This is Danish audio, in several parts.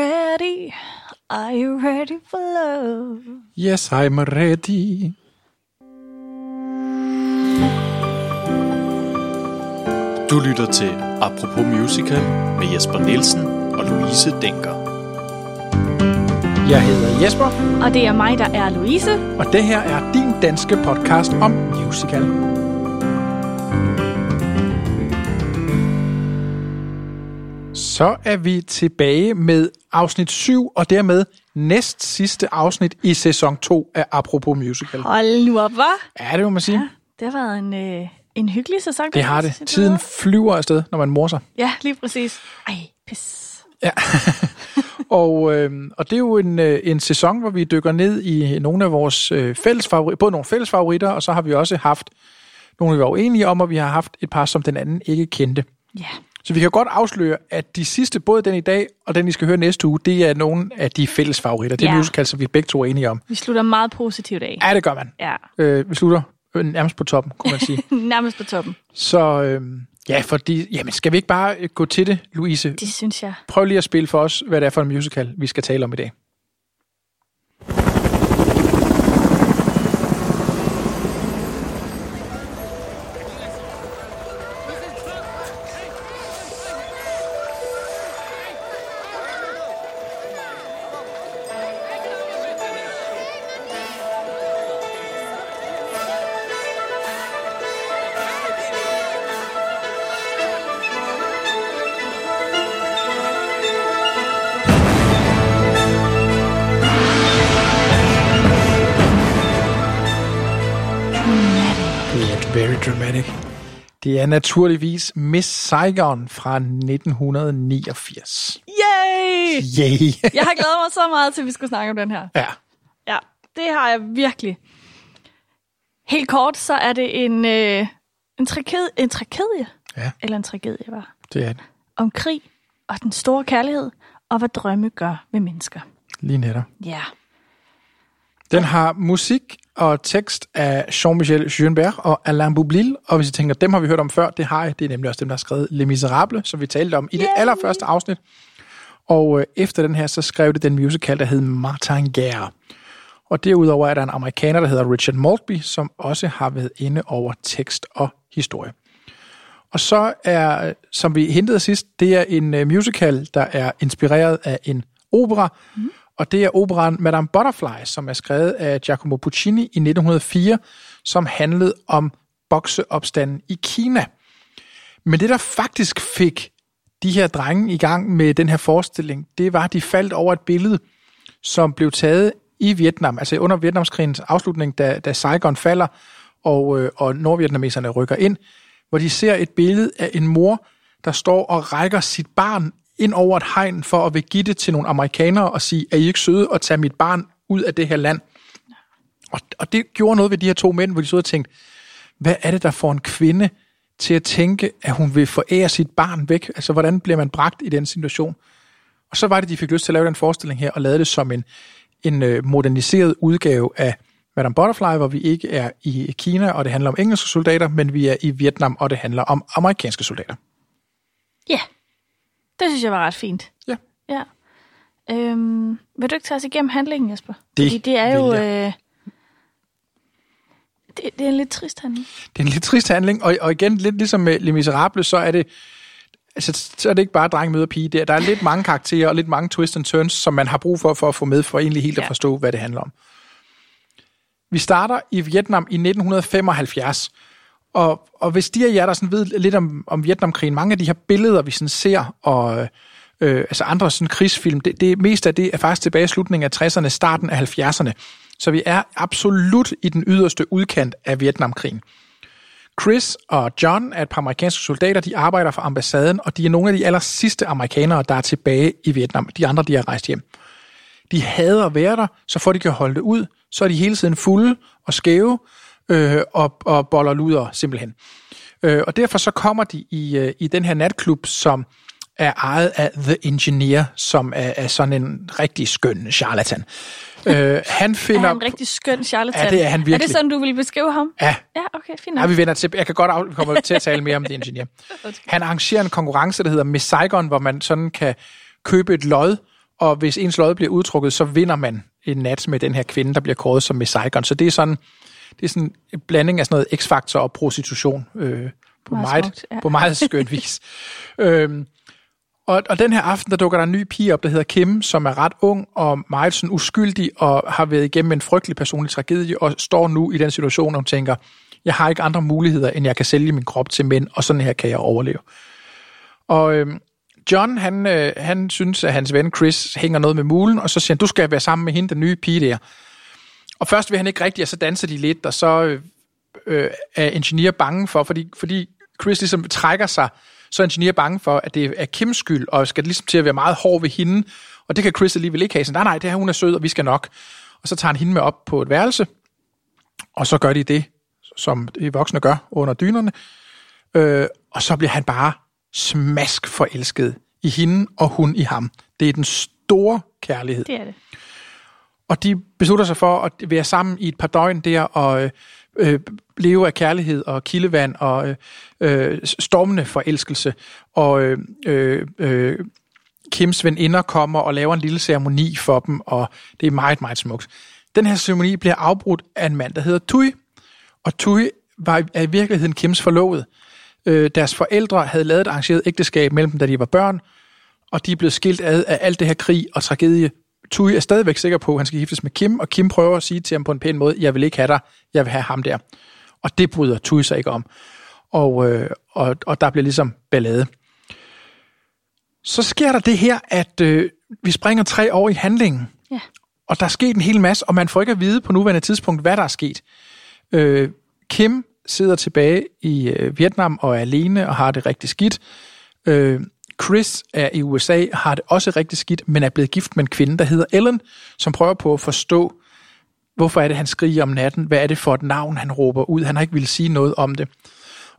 Ready? Are you ready for love? Yes, I'm ready. Du lytter til Apropos Musical med Jesper Nielsen og Louise Denker. Jeg hedder Jesper, Og det er mig, der er Louise. og det her er din danske podcast om musical. Så er vi tilbage med afsnit 7, og dermed næst sidste afsnit i sæson 2 af Apropos Musical. Hold nu op, hva'? Ja, det må man sige. Ja, Det har været en, øh, en hyggelig sæson. det har det. Tiden flyver afsted, når man morser. Ja, lige præcis. Ej, pis. Ja. og, øh, og det er jo en, øh, en sæson, hvor vi dykker ned i nogle af vores øh, fælles favoritter, både nogle fælles favoritter, og så har vi også haft nogle, vi var uenige om, og vi har haft et par, som den anden ikke kendte. Ja. Så vi kan godt afsløre, at de sidste, både den i dag og den, I skal høre næste uge, det er nogle af de fælles favoritter. Det er Ja. musicals, som vi begge to er enige om. Vi slutter meget positivt af. Ja, det gør man. Ja. Øh, vi slutter øh, nærmest på toppen, kunne man sige. Nærmest på toppen. Så øh, ja, fordi, jamen, skal vi ikke bare øh, gå til det, Louise? Det synes jeg. Prøv lige at spille for os, hvad det er for en musical, vi skal tale om i dag. Det er naturligvis Miss Saigon fra 1989. Yay! Yay! Jeg har glædet mig så meget til, at vi skulle snakke om den her. ja, Ja, det har jeg virkelig. Helt kort, så er det en, øh, en, tragedie, en tragedie, ja, eller en tragedie, var, det er det. om krig og den store kærlighed, og hvad drømme gør ved mennesker. Lige netop. Ja. Den har musik og tekst af Jean-Michel Schoenberg og Alain Boublil, og hvis I tænker, dem har vi hørt om før, det har jeg. Det er nemlig også dem, der har skrevet Les Miserables, som vi talte om i det allerførste afsnit. Og øh, efter den her, så skrev det den musical, der hed Martin Guerre. Og derudover er der en amerikaner, der hedder Richard Maltby, som også har været inde over tekst og historie. Og så er, som vi hentede sidst, det er en uh, musical, der er inspireret af en opera, mm og det er operaen Madame Butterfly, som er skrevet af Giacomo Puccini i 1904, som handlede om bokseopstanden i Kina. Men det, der faktisk fik de her drenge i gang med den her forestilling, det var, at de faldt over et billede, som blev taget i Vietnam, altså under Vietnamskrigens afslutning, da, da Saigon falder, og, øh, og nordvietnameserne rykker ind, hvor de ser et billede af en mor, der står og rækker sit barn ind over et hegn for at vil give det til nogle amerikanere og sige, er I ikke søde at tage mit barn ud af det her land? Og, og det gjorde noget ved de her to mænd, hvor de så og tænkte, hvad er det, der får en kvinde til at tænke, at hun vil forære sit barn væk? Altså, hvordan bliver man bragt i den situation? Og så var det, de fik lyst til at lave den forestilling her, og lavede det som en, en øh, moderniseret udgave af Madame Butterfly, hvor vi ikke er i Kina, og det handler om engelske soldater, men vi er i Vietnam, og det handler om amerikanske soldater. Ja, det synes jeg var ret fint. Ja. Ja. Øhm, vil du ikke tage os igennem handlingen, Jesper? Det Fordi det er jo... Øh, det, det er en lidt trist handling. Det er en lidt trist handling, og, og igen, lidt ligesom med Les Miserables, så er det, altså, så er det ikke bare dreng møder pige. Det er, der er lidt mange karakterer og lidt mange twists and turns, som man har brug for, for at få med, for egentlig helt. Ja. at forstå, hvad det handler om. Vi starter i Vietnam i 1975, og, og hvis de af jer, der sådan ved lidt om, om Vietnamkrigen, mange af de her billeder, vi sådan ser, og øh, altså andre sådan krigsfilm, det, det meste af det er faktisk tilbage i slutningen af 60'erne, starten af 70'erne. Så vi er absolut i den yderste udkant af Vietnamkrigen. Chris og John er et par amerikanske soldater, de arbejder for ambassaden, og de er nogle af de aller sidste amerikanere, der er tilbage i Vietnam. De andre, de er rejst hjem. De hader at være der, så får de kan holde det ud, så er de hele tiden fulde og skæve øh, og, og boller luder simpelthen. Øh, og derfor så kommer de i, øh, i den her natklub, som er ejet af The Engineer, som er, er sådan en rigtig skøn charlatan. øh, han finder... Er han en rigtig skøn charlatan? Ja, det er han virkelig. Er det sådan, du vil beskrive ham? Ja. Ja, okay, fint. Ja, vi vender til. Jeg kan godt af, vi kommer til at tale mere om The Engineer. Han arrangerer en konkurrence, der hedder Miss Saigon, hvor man sådan kan købe et lod, og hvis ens lod bliver udtrukket, så vinder man en nat med den her kvinde, der bliver kåret som Miss Saigon. Så det er sådan, det er sådan en blanding af sådan noget x-faktor og prostitution øh, på, Meget meget, smukt, ja. på meget skøn vis. øhm, og, og den her aften, der dukker der en ny pige op, der hedder Kim, som er ret ung og meget sådan uskyldig og har været igennem en frygtelig personlig tragedie og står nu i den situation, hvor hun tænker, jeg har ikke andre muligheder, end jeg kan sælge min krop til mænd, og sådan her kan jeg overleve. Og øhm, John, han, øh, han synes, at hans ven Chris hænger noget med mulen, og så siger han, du skal være sammen med hende, den nye pige der. Og først vil han ikke rigtigt, og så danser de lidt, og så øh, øh er Engineer bange for, fordi, fordi Chris ligesom trækker sig, så er Engineer bange for, at det er Kims skyld, og skal ligesom til at være meget hård ved hende, og det kan Chris alligevel ikke have. Så nej, nej, det her, hun er sød, og vi skal nok. Og så tager han hende med op på et værelse, og så gør de det, som de voksne gør under dynerne, øh, og så bliver han bare smask forelsket i hende, og hun i ham. Det er den store kærlighed. Det er det. Og de beslutter sig for at være sammen i et par døgn der og øh, øh leve af kærlighed og kildevand og øh, øh stormende forelskelse. Og øh, øh, øh, Kims veninder kommer og laver en lille ceremoni for dem, og det er meget, meget smukt. Den her ceremoni bliver afbrudt af en mand, der hedder Tui. Og Tui var er i virkeligheden Kims forlovet. Øh, deres forældre havde lavet et arrangeret ægteskab mellem dem, da de var børn, og de er blevet skilt ad af alt det her krig og tragedie. Tui er stadigvæk sikker på, at han skal giftes med Kim, og Kim prøver at sige til ham på en pæn måde, jeg vil ikke have dig, jeg vil have ham der. Og det bryder Tui sig ikke om. Og, øh, og, og der bliver ligesom ballade. Så sker der det her, at øh, vi springer tre år i handlingen, Ja. og der er sket en hel masse, og man får ikke at vide på nuværende tidspunkt, hvad der er sket. Øh, Kim sidder tilbage i øh, Vietnam og er alene og har det rigtig skidt. Øh, Chris er i USA har det også rigtig skidt, men er blevet gift med en kvinde, der hedder Ellen, som prøver på at forstå, hvorfor er det, han skriger om natten? Hvad er det for et navn, han råber ud? Han har ikke ville sige noget om det.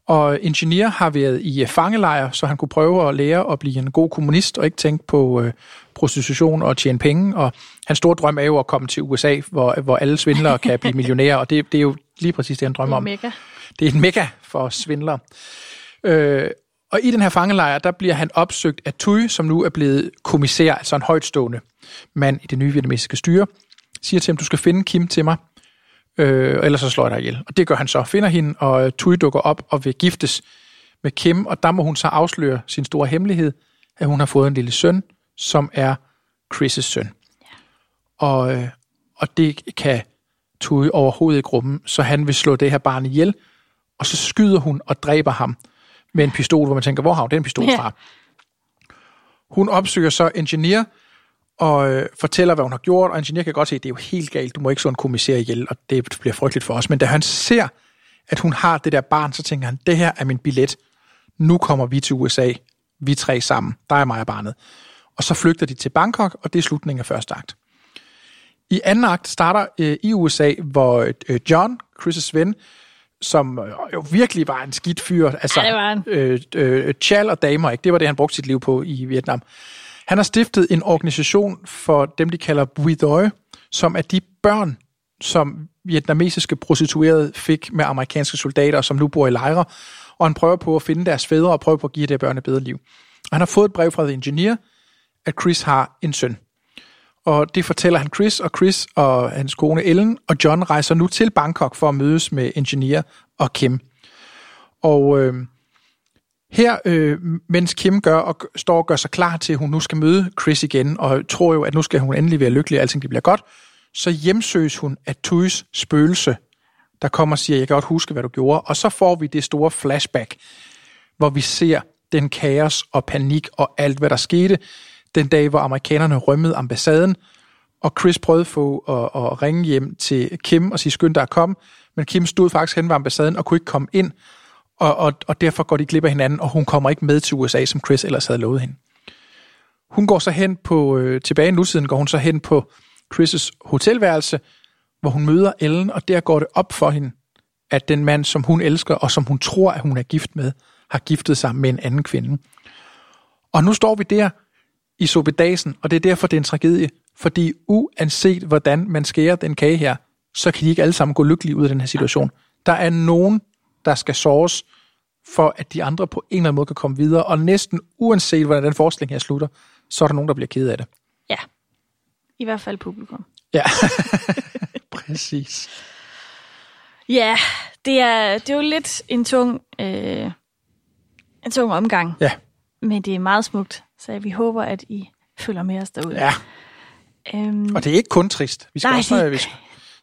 Og Ingeniør har været i øh, fangelejr, så han kunne prøve at lære at blive en god kommunist og ikke tænke på øh, prostitution og tjene penge. Og hans store drøm er jo at komme til USA, hvor, hvor alle svindlere kan blive millionærer, og det, det er jo lige præcis det, han drømmer om. Mega. Det er en mega for svindlere. Øh, og i den her fangelejr, der bliver han opsøgt af Tui, som nu er blevet kommissær, altså en højtstående mand i det nye vietnamesiske styre, siger til ham, du skal finde Kim til mig, øh, ellers så slår jeg dig ihjel. Og det gør han så. Finder hende, og Tui dukker op og vil giftes med Kim, og der må hun så afsløre sin store hemmelighed, at hun har fået en lille søn, som er Chris' søn. Og, øh, og det kan Tui overhovedet ikke rumme, så han vil slå det her barn ihjel, og så skyder hun og dræber ham med en pistol, hvor man tænker, hvor har hun den pistol Ja. fra? Hun opsøger så Engineer og øh, fortæller, hvad hun har gjort, og Engineer kan godt se, at det er jo helt galt, du må ikke slå en kommissær ihjel, og det bliver frygteligt for os. Men da han ser, at hun har det der barn, så tænker han, det her er min billet. Nu kommer vi til USA. Vi tre sammen. Der er mig og barnet. Og så flygter de til Bangkok, og det er slutningen af første akt. I anden akt starter øh, i USA, hvor øh, John, Chris' ven, som øh, jo virkelig var en skidt fyr, altså Ja, det var han. øh, øh, chal og damer, ikke? det var det, han brugte sit liv på i Vietnam. Han har stiftet en organisation for dem, de kalder Bui Doi, som er de børn, som vietnamesiske prostituerede fik med amerikanske soldater, som nu bor i lejre, og han prøver på at finde deres fædre og prøver på at give de børn et bedre liv. Og han har fået et brev fra The Engineer, at Chris har en søn. Og det fortæller han Chris, og Chris og hans kone Ellen og John rejser nu til Bangkok for at mødes med Engineer og Kim. Og øh, her, øh, mens Kim gør og står og gør sig klar til, at hun nu skal møde Chris igen, og tror jo, at nu skal hun endelig være lykkelig, og alting det bliver godt, så hjemsøges hun af Tuis spøgelse, der kommer og siger, jeg kan godt huske, hvad du gjorde. Og så får vi det store flashback, hvor vi ser den kaos og panik og alt, hvad der skete den dag, hvor amerikanerne rømmede ambassaden, og Chris prøvede at få at, at ringe hjem til Kim og sige, skynd dig at komme, men Kim stod faktisk hen ved ambassaden og kunne ikke komme ind, og, og, og derfor går de glip af hinanden, og hun kommer ikke med til USA, som Chris ellers havde lovet hende. Hun går så hen på, øh, tilbage i nutiden, går hun så hen på Chris' hotelværelse, hvor hun møder Ellen, og der går det op for hende, at den mand, som hun elsker, og som hun tror, at hun er gift med, har giftet sig med en anden kvinde. Og nu står vi der i sobedasen, og det er derfor, det er en tragedie. Fordi uanset hvordan man skærer den kage her, så kan de ikke alle sammen gå lykkelige ud af den her situation. Der er nogen, der skal såres, for at de andre på en eller anden måde kan komme videre, og næsten uanset hvordan den forskning her slutter, så er der nogen, der bliver ked af det. Ja. I hvert fald publikum. Ja, præcis. Ja, det er, det er jo lidt en tung, øh, en tung omgang. Ja, Men det er meget smukt, så vi håber, at I følger med os derude. ja. Øhm, Og det er ikke kun trist. Vi skal Nej, også vi skal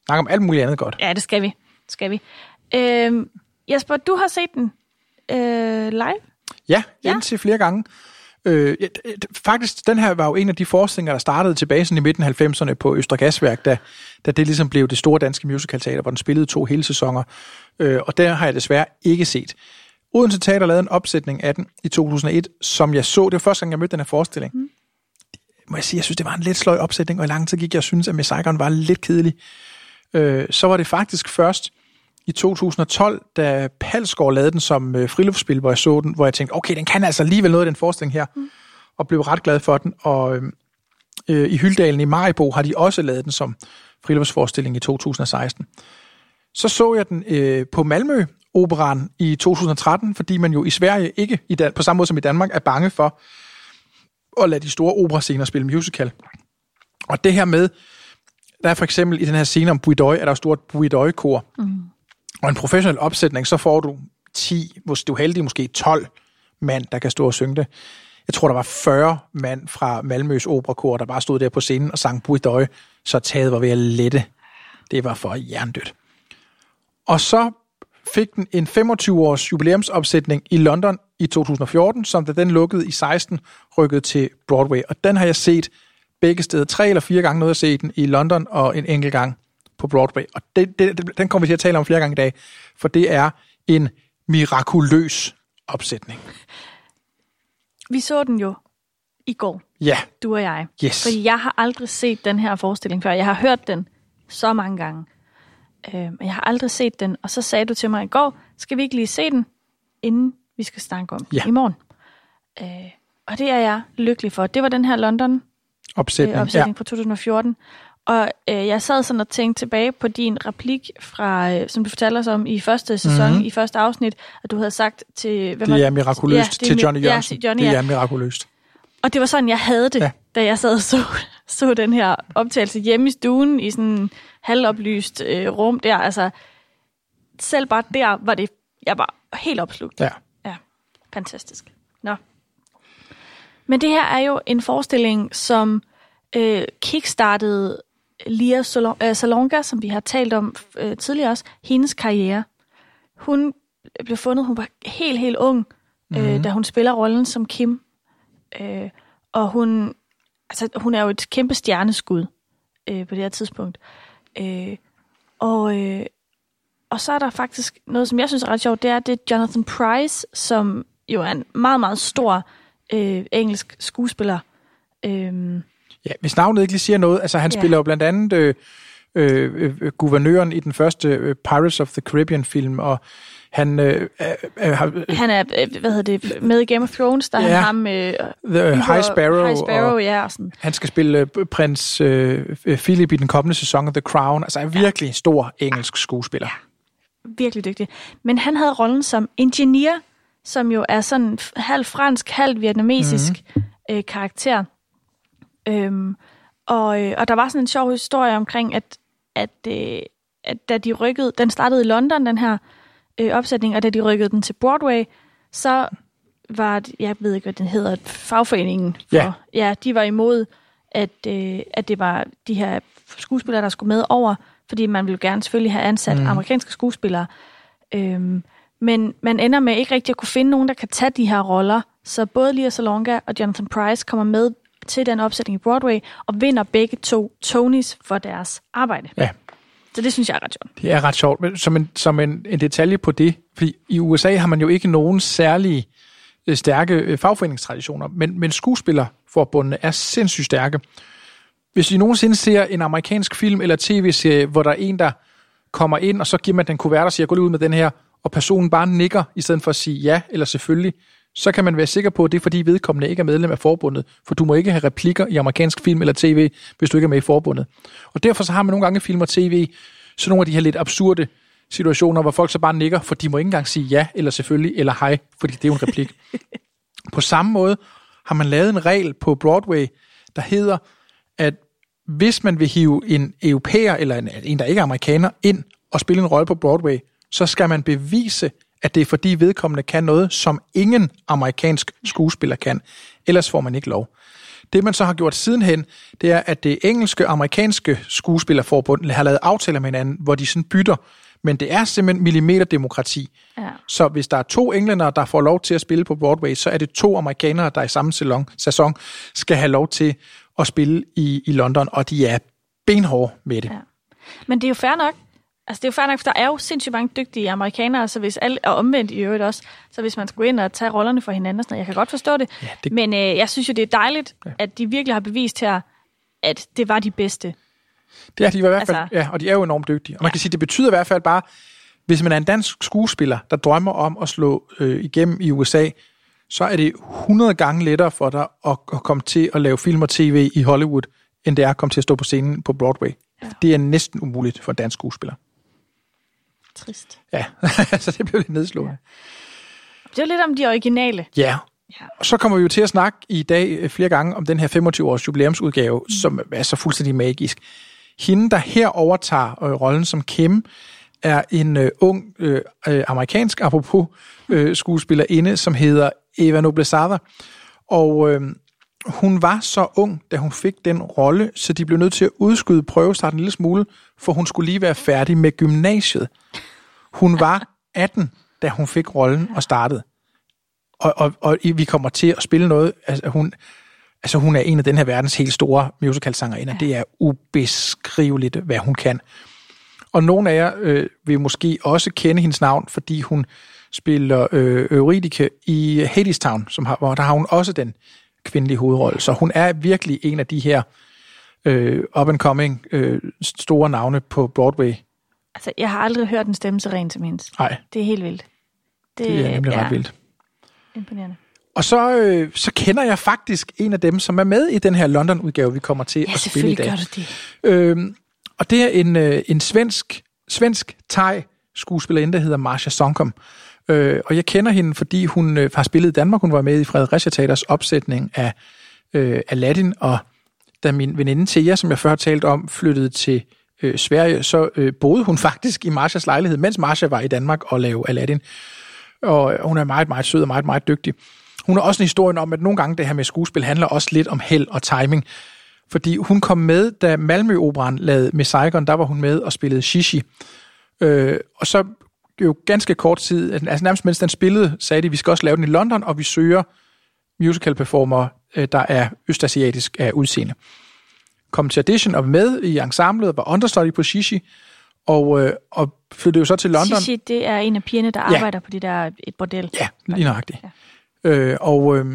snakke om alt muligt andet godt. Ja, det skal vi. Det skal vi. Øhm, Jesper, du har set den øh, live? Ja, Ja. indtil flere gange. Øh, ja, faktisk, den her var jo en af de forestillinger, der startede tilbage sådan i midten af 90'erne på Østre Gasværk, da, da det ligesom blev det store danske musicalteater, hvor den spillede to hele sæsoner. Øh, og der har jeg desværre ikke set. Odense Teater lavede en opsætning af den i 2001, som jeg så. Det var første gang, jeg mødte den her forestilling. Mm. Må jeg sige, jeg synes, det var en lidt sløj opsætning, og i lang tid gik jeg synes, at Miss Saigon var lidt kedelig. Øh, så var det faktisk først i 2012, da Palsgaard lavede den som øh, friluftsspil, hvor jeg så den, hvor jeg tænkte, okay, den kan altså alligevel noget af den forestilling her, mm. og blev ret glad for den. Og øh, øh, i Hyldalen i Maribo har de også lavet den som friluftsforestilling i 2016. Så så jeg den øh, på Malmø Operan i 2013, fordi man jo i Sverige ikke, i Dan- på samme måde som i Danmark, er bange for at lade de store operascener spille musical. Og det her med, der er for eksempel i den her scene om Buidøj, er der jo stort Buidøj-kor. Mm. Og en professionel opsætning, så får du 10, hvis du er heldig, måske 12 mand, der kan stå og synge det. Jeg tror, der var 40 mand fra Malmøs operakor, der bare stod der på scenen og sang Buidøj, så taget var ved at lette. Det var for jerndødt. Og så fik den en 25-års jubilæumsopsætning i London i 2014, som da den lukkede i 16, rykkede til Broadway. Og den har jeg set begge steder, tre eller fire gange noget at se den i London og en enkelt gang på Broadway. Og det, det, den kommer vi til at tale om flere gange i dag, for det er en mirakuløs opsætning. Vi så den jo i går, Ja, du og jeg. yes. Fordi jeg har aldrig set den her forestilling før. Jeg har hørt den så mange gange. Øh, men jeg har aldrig set den. Og så sagde du til mig i går, skal vi ikke lige se den, inden vi skal snakke om Ja. i morgen? Øh, og det er jeg lykkelig for. Det var den her London Opsætning. øh, opsætning ja. fra 2014. Og øh, jeg sad sådan og tænkte tilbage på din replik, fra, øh, som du fortalte os om i første sæson, Mhm. mm-hmm. i første afsnit, at du havde sagt til... Hvem Det er mirakuløst Ja, det er til Johnny ja, Jørgensen. til Johnny, det ja. er mirakuløst. Og det var sådan, jeg havde det, Ja. Da jeg sad og så, så den her optagelse hjemme i stuen i sådan en halvoplyst øh, rum der. Altså, selv bare der var det, jeg var helt opslugt. Ja. Ja, fantastisk. Nå. Men det her er jo en forestilling, som øh, kickstartede Lia Sol- øh, Salonga, som vi har talt om øh, tidligere også, hendes karriere. Hun blev fundet, hun var helt, helt ung, mm-hmm. øh, da hun spiller rollen som Kim. Øh, og hun, altså, hun er jo et kæmpe stjerneskud øh, på det her tidspunkt. Øh, og, øh, og så er der faktisk noget, som jeg synes er ret sjovt, det er, det er Jonathan Price, som jo er en meget, meget stor øh, engelsk skuespiller. Øh, Ja, hvis navnet ikke lige siger noget, altså han Ja. spiller jo blandt andet øh, øh, øh, guvernøren i den første øh, Pirates of the Caribbean film, og han øh, øh, øh, har han er, øh, hvad hedder det, med i Game of Thrones, der er Ja. han ham... Øh, The High Sparrow, High Sparrow, og ja, og sådan. han skal spille øh, prins øh, øh, Philip i den kommende sæson af The Crown, altså er virkelig stor engelsk skuespiller. virkelig dygtig. Men han havde rollen som engineer, som jo er sådan halv fransk, halv vietnamesisk Mhm. mm. øh, karakter. Øhm, og, øh, og der var sådan en sjov historie omkring, at, at, øh, at da de rykkede, den startede i London, den her øh, opsætning, og da de rykkede den til Broadway, så var, jeg ved ikke, hvad den hedder, fagforeningen. For, Ja. ja, de var imod, at, øh, at det var de her skuespillere, der skulle med over, fordi man ville gerne selvfølgelig have ansat mm. amerikanske skuespillere. Øhm, men man ender med ikke rigtig at kunne finde nogen, der kan tage de her roller. Så både Lia Salonga og Jonathan Price kommer med til den opsætning i Broadway og vinder begge to Tonys for deres arbejde. Ja. Så det synes jeg er ret sjovt. Det er ret sjovt, men som en, som en, en detalje på det, fordi i USA har man jo ikke nogen særlige øh, stærke øh, fagforeningstraditioner, men, men skuespillerforbundene er sindssygt stærke. Hvis I nogensinde ser en amerikansk film eller tv-serie, hvor der er en, der kommer ind, og så giver man den kuvert og siger, gå lige ud med den her, og personen bare nikker, i stedet for at sige ja eller selvfølgelig, så kan man være sikker på, at det er fordi vedkommende ikke er medlem af forbundet, for du må ikke have replikker i amerikansk film eller tv, hvis du ikke er med i forbundet. Og derfor så har man nogle gange film og tv, så nogle af de her lidt absurde situationer, hvor folk så bare nikker, for de må ikke engang sige ja, eller selvfølgelig, eller hej, fordi det er jo en replik. på samme måde har man lavet en regel på Broadway, der hedder, at hvis man vil hive en europæer, eller en, en, der ikke er amerikaner, ind og spille en rolle på Broadway, så skal man bevise, at det er fordi vedkommende kan noget, som ingen amerikansk skuespiller kan. Ellers får man ikke lov. Det man så har gjort sidenhen, det er, at det engelske og amerikanske skuespillerforbund har lavet aftaler med hinanden, hvor de sådan bytter. Men det er simpelthen millimeterdemokrati. Ja. Så hvis der er to englænder, der får lov til at spille på Broadway, så er det to amerikanere, der i samme sæson, sæson skal have lov til at spille i, i London, og de er benhårde med det. Ja. Men det er jo fair nok. Altså, det er jo fair nok, for der er jo sindssygt mange dygtige amerikanere, så hvis alle, og omvendt i øvrigt også, så hvis man skulle ind og tage rollerne for hinanden og sådan noget, jeg kan godt forstå det, Ja, det- men øh, jeg synes jo, det er dejligt, Ja. at de virkelig har bevist her, at det var de bedste. Det er de i hvert fald, Altså- ja, og de er jo enormt dygtige. Og man kan sige, det betyder i hvert fald bare, hvis man er en dansk skuespiller, der drømmer om at slå øh, igennem i USA, så er det 100 gange lettere for dig at, at komme til at lave film og tv i Hollywood, end det er at komme til at stå på scenen på Broadway. Ja. Det er næsten umuligt for en dansk skuespiller. Trist. Ja, så det blev lidt nedslående. Det er jo lidt om de originale. Ja, Ja. og så kommer vi jo til at snakke i dag øh, flere gange om den her 25-års jubilæumsudgave, mm. som er så fuldstændig magisk. Hende, der her overtager øh, rollen som Kim, er en øh, ung øh, øh, amerikansk, apropos øh, skuespillerinde, som hedder Eva Noblezada. Og øh, hun var så ung, da hun fik den rolle, så de blev nødt til at udskyde prøvestarten en lille smule, for hun skulle lige være færdig med gymnasiet. Hun var 18, da hun fik rollen og startede og, og, og vi kommer til at spille noget, altså hun, altså hun er en af den her verdens helt store musicalsangerinder. Ja. Det er ubeskriveligt, hvad hun kan. Og nogle af jer øh, vil måske også kende hendes navn, fordi hun spiller øh, Euridike i Hadestown, som har, hvor der har hun også den kvindelige hovedrolle. Så hun er virkelig en af de her øh, up-and-coming øh, store navne på Broadway. Altså, jeg har aldrig hørt en stemme så ren som hendes. Nej, Det er helt vildt. det er nemlig ret vildt. Imponerende. Og så, øh, så kender jeg faktisk en af dem, som er med i den her London-udgave, vi kommer til Ja, at spille i selvfølgelig dag. gør du det. Øhm, og det er en, øh, en svensk, svensk thai skuespillerinde, der hedder Marsha Sonkom. Øh, og jeg kender hende, fordi hun øh, har spillet i Danmark. Hun var med i Fredericia Teaters opsætning af øh, Aladdin, og da min veninde Thea, som jeg før har talt om, flyttede til øh, Sverige, så øh, boede hun faktisk i Marshas lejlighed, mens Marsha var i Danmark og lavede Aladdin. Og øh, hun er meget, meget sød og meget, meget dygtig. Hun har også en historie om, at nogle gange det her med skuespil handler også lidt om held og timing. Fordi hun kom med, da Malmø-operan lavede med Saigon, der var hun med og spillede Shishi. Øh, og så jo ganske kort tid, altså nærmest mens den spillede, sagde de, at vi skal også lave den i London, og vi søger musical performer, øh, der er østasiatisk af udseende. Kom til audition og med i ensemblet, og var understudy på Shishi, og, øh, og flyttede jo så til London. Shishi, det er en af pigerne, der Ja. arbejder på det der et bordel. Ja, lige nøjagtigt. Ja. Øh, og, øh,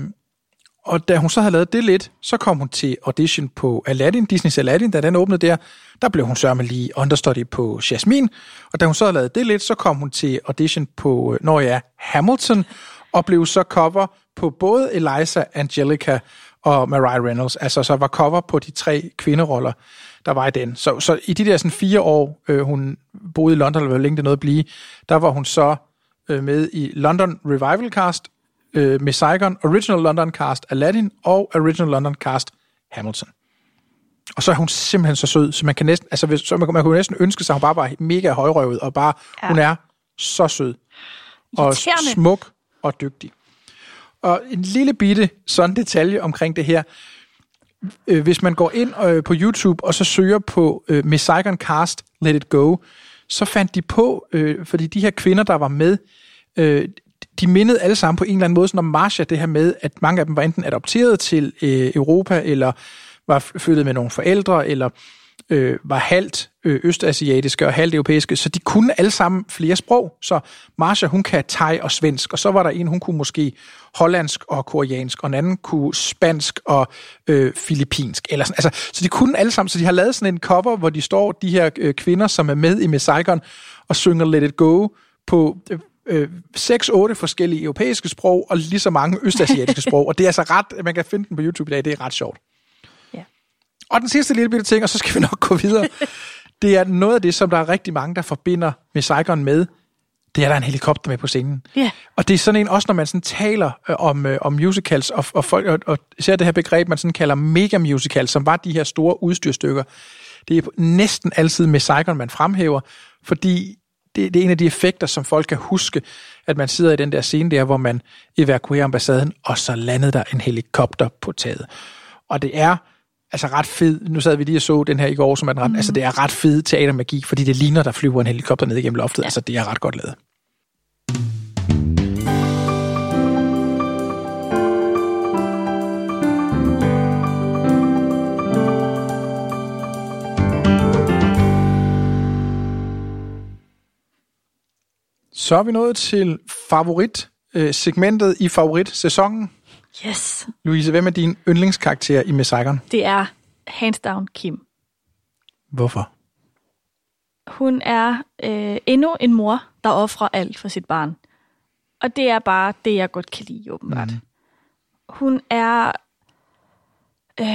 og da hun så havde lavet det lidt, så kom hun til audition på Aladdin, Disney's Aladdin, da den åbnede der. Der blev hun sørme lige understudy på Jasmine. Og da hun så havde lavet det lidt, så kom hun til audition på, øh, når jeg er Hamilton, og blev så cover på både Eliza, Angelica og Mariah Reynolds. Altså så var cover på de tre kvinderoller, der var i den. Så, så i de der sådan fire år, øh, hun boede i London, eller hvor længe det nåede at blive, der var hun så øh, med i London Revival Cast, øh, med Saigon, Original London Cast Aladdin og Original London Cast Hamilton. Og så er hun simpelthen så sød, så man kan næsten, altså hvis, så man, man kunne næsten ønske sig, at hun bare var mega højrøvet, og bare, ja. Hun er så sød, og smuk og dygtig. Og en lille bitte sådan detalje omkring det her. Øh, hvis man går ind øh, på YouTube og så søger på øh, Miss Saigon Cast Let It Go, så fandt de på, fordi de her kvinder, der var med, de mindede alle sammen på en eller anden måde sådan om Marsha, det her med, at mange af dem var enten adopteret til Europa, eller var flyttet med nogle forældre, eller øh, var halvt øh, østasiatiske og halvt europæiske, så de kunne alle sammen flere sprog. Så Marsha, hun kan thai og svensk, og så var der en, hun kunne måske hollandsk og koreansk, og en anden kunne spansk og øh, filippinsk. Eller sådan. Altså, så de kunne alle sammen, så de har lavet sådan en cover, hvor de står, de her øh, kvinder, som er med i Miss Saigon, og synger Let It Go på øh, øh, 6-8 forskellige europæiske sprog, og lige så mange østasiatiske sprog. Og det er altså ret, man kan finde den på YouTube i dag, det er ret sjovt. Og den sidste lille bitte ting, og så skal vi nok gå videre. det er noget af det, som der er rigtig mange, der forbinder med Saigon med, det er, der er en helikopter med på scenen. Ja. Og det er sådan en, også når man sådan taler øh, om, øh, om musicals, og, og, folk, og, og især det her begreb, man sådan kalder mega musicals, som var de her store udstyrstykker, det er næsten altid med Saigon, man fremhæver, fordi det, det er en af de effekter, som folk kan huske, at man sidder i den der scene der, hvor man evakuerer ambassaden, og så landede der en helikopter på taget. Og det er altså ret fed, nu sad vi lige og så den her i går, som er ret, mm. altså det er ret fed teatermagi, fordi det ligner, der flyver en helikopter ned igennem loftet, ja. altså det er ret godt lavet. Så er vi nået til favorit øh, segmentet i favoritsæsonen. Yes. Louise, hvem er din yndlingskarakter i Miss Saigon? Det er hands down Kim. Hvorfor? Hun er øh, endnu en mor, der offrer alt for sit barn. Og det er bare det, jeg godt kan lide, åbenbart. Mm. Hun er... Øh,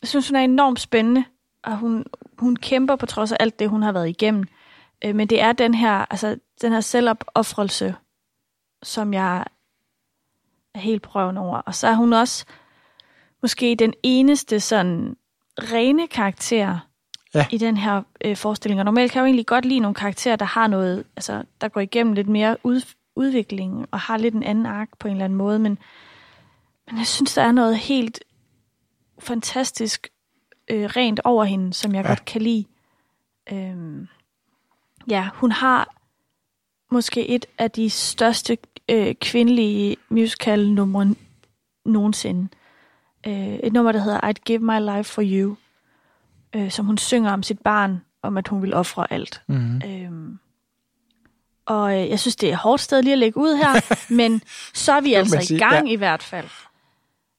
jeg synes, hun er enormt spændende, og hun, hun kæmper på trods af alt det, hun har været igennem. Øh, men det er den her, altså, den her selvopoffrelse, som jeg er helt prøven over. Og så er hun også måske den eneste sådan rene karakter Ja. i den her øh, forestilling. Og normalt kan jeg jo egentlig godt lide nogle karakterer, der har noget, altså der går igennem lidt mere ud, udvikling og har lidt en anden ark på en eller anden måde, men, men jeg synes, der er noget helt fantastisk øh, rent over hende, som jeg Ja. godt kan lide. Øhm, ja, hun har måske et af de største øh, kvindelige musical-numre nogensinde. Øh, et nummer, der hedder I'd Give My Life For You, øh, som hun synger om sit barn, om at hun vil ofre alt. Mm. Øhm, og øh, jeg synes, det er et hårdt sted lige at lægge ud her, men så er vi altså man i sige, gang ja. i hvert fald.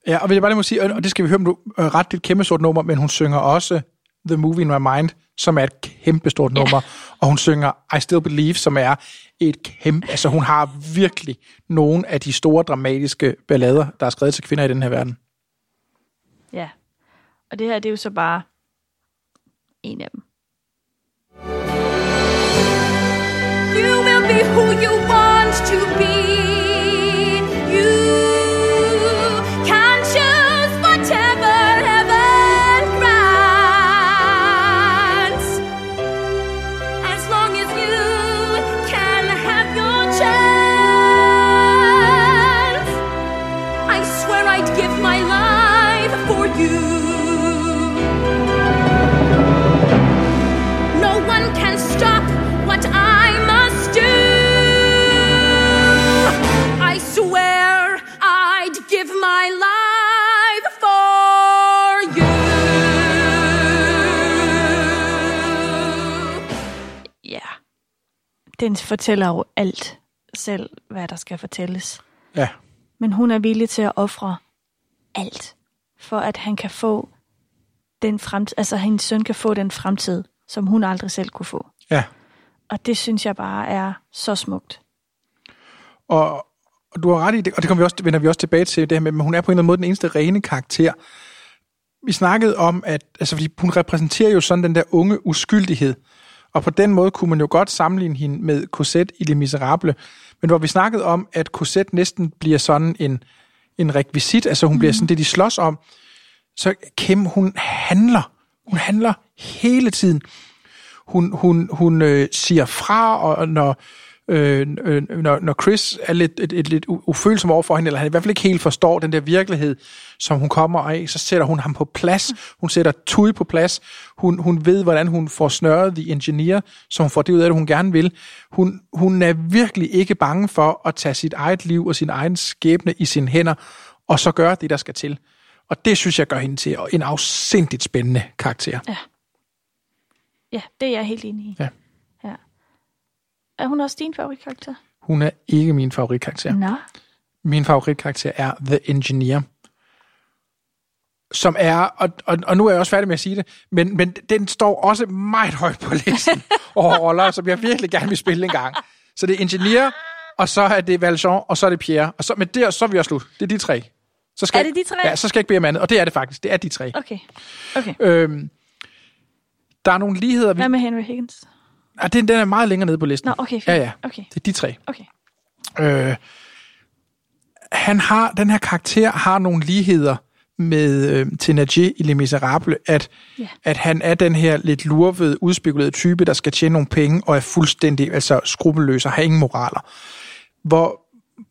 Ja, og vil jeg bare lige må sige, og det skal vi høre om du øh, ret dit kæmpe stort nummer, men hun synger også The Movie in My Mind, som er et kæmpe stort nummer, og hun synger I Still Believe, som er et kæmpe, altså hun har virkelig nogle af de store dramatiske ballader, der er skrevet til kvinder i den her verden. Ja. Og det her, det er jo så bare en af dem. You will be who you want to be. Den fortæller jo alt selv, hvad der skal fortælles. Ja, Men hun er villig til at ofre alt, for at han kan få den fremtid, altså hendes søn kan få den fremtid, som hun aldrig selv kunne få. ja. Og det synes jeg bare er så smukt. Og, og du har ret i det, og det kommer vi også, vender vi også tilbage til, det her med, men hun er på en eller anden måde den eneste rene karakter. Vi snakkede om, at altså, fordi hun repræsenterer jo sådan den der unge uskyldighed, og på den måde kunne man jo godt sammenligne hende med Cosette i Les Miserables, men hvor vi snakkede om, at Cosette næsten bliver sådan en, en rekvisit, altså hun mm. bliver sådan det, de slås om, så Kim, hun handler. Hun handler hele tiden. Hun, hun, hun øh, siger fra, og når, øh, øh, når, når Chris er lidt, et, et, lidt ufølsom over for hende, eller han i hvert fald ikke helt forstår den der virkelighed, som hun kommer af, så sætter hun ham på plads. Hun sætter Tui på plads. Hun, hun ved, hvordan hun får snørret The Engineer, så hun får det ud af det, hun gerne vil. Hun, hun er virkelig ikke bange for at tage sit eget liv og sin egen skæbne i sine hænder, og så gøre det, der skal til. Og det synes jeg gør hende til en afsindigt spændende karakter. Ja. Ja, det er jeg helt enig i. Ja. Er hun også din favoritkarakter? Hun er ikke min favoritkarakter. Nå. Min favoritkarakter er The Engineer. Som er, og, og, og nu er jeg også færdig med at sige det, men, men den står også meget højt på listen over roller, som jeg virkelig gerne vil spille en gang. Så det er Engineer, og så er det Valjean, og så er det Pierre. Og så, men der, så er vi også slut. Det er de tre. Så skal Er det de tre? Ja, så skal jeg ikke bede om andet. Og det er det faktisk. Det er de tre. Okay. Okay. Øhm, der er nogle ligheder. Vi, Hvad med Henry Higgins? Ah, den, den er meget længere nede på listen. Nå, okay. Fint. Ja, ja. Okay. Det er de tre. Okay. Øh, han har, den her karakter har nogle ligheder med øh, Thénardier i Les Miserables, at, Ja. at han er den her lidt lurvede, udspekulerede type, der skal tjene nogle penge, og er fuldstændig altså, skrupelløs og har ingen moraler. Hvor,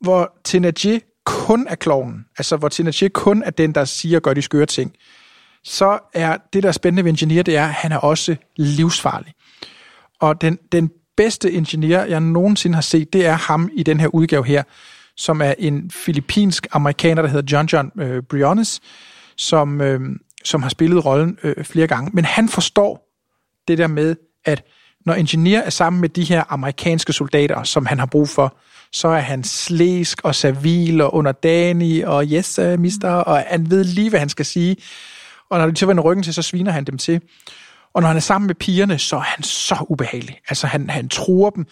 hvor Thénardier kun er kloven, altså hvor Thénardier kun er den, der siger og gør de skøre ting, så er det, der er spændende ved Engineer, det er, at han er også livsfarlig. Og den, den bedste ingeniør, jeg nogensinde har set, det er ham i den her udgave her, som er en filippinsk amerikaner, der hedder John John øh, Briones, som, øh, som har spillet rollen øh, flere gange. Men han forstår det der med, at når ingeniør er sammen med de her amerikanske soldater, som han har brug for, så er han slæsk og servil og underdanig og yes, mister, og han ved lige, hvad han skal sige. Og når de så vender ryggen til, så sviner han dem til. Og når han er sammen med pigerne, så er han så ubehagelig. Altså, han, han truer dem.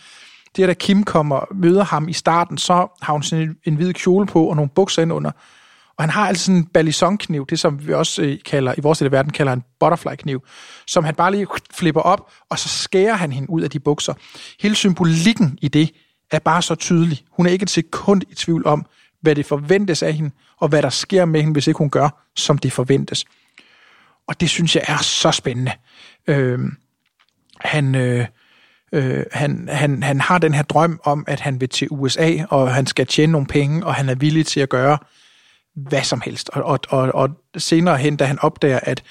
Det er, da Kim kommer møder ham i starten, så har hun sådan en, en hvid kjole på og nogle bukser ind under. Og han har altså sådan en balisonkniv, det som vi også øh, kalder, i vores del af verden kalder en butterfly-kniv, som han bare lige flipper op, og så skærer han hende ud af de bukser. Hele symbolikken i det er bare så tydelig. Hun er ikke et sekund i tvivl om, hvad det forventes af hende, og hvad der sker med hende, hvis ikke hun gør, som det forventes. Og det synes jeg er så spændende. Øh, han, øh, øh, han, han, han har den her drøm om, at han vil til USA, og han skal tjene nogle penge, og han er villig til at gøre hvad som helst. Og, og, og, og senere hen, da han opdager, at,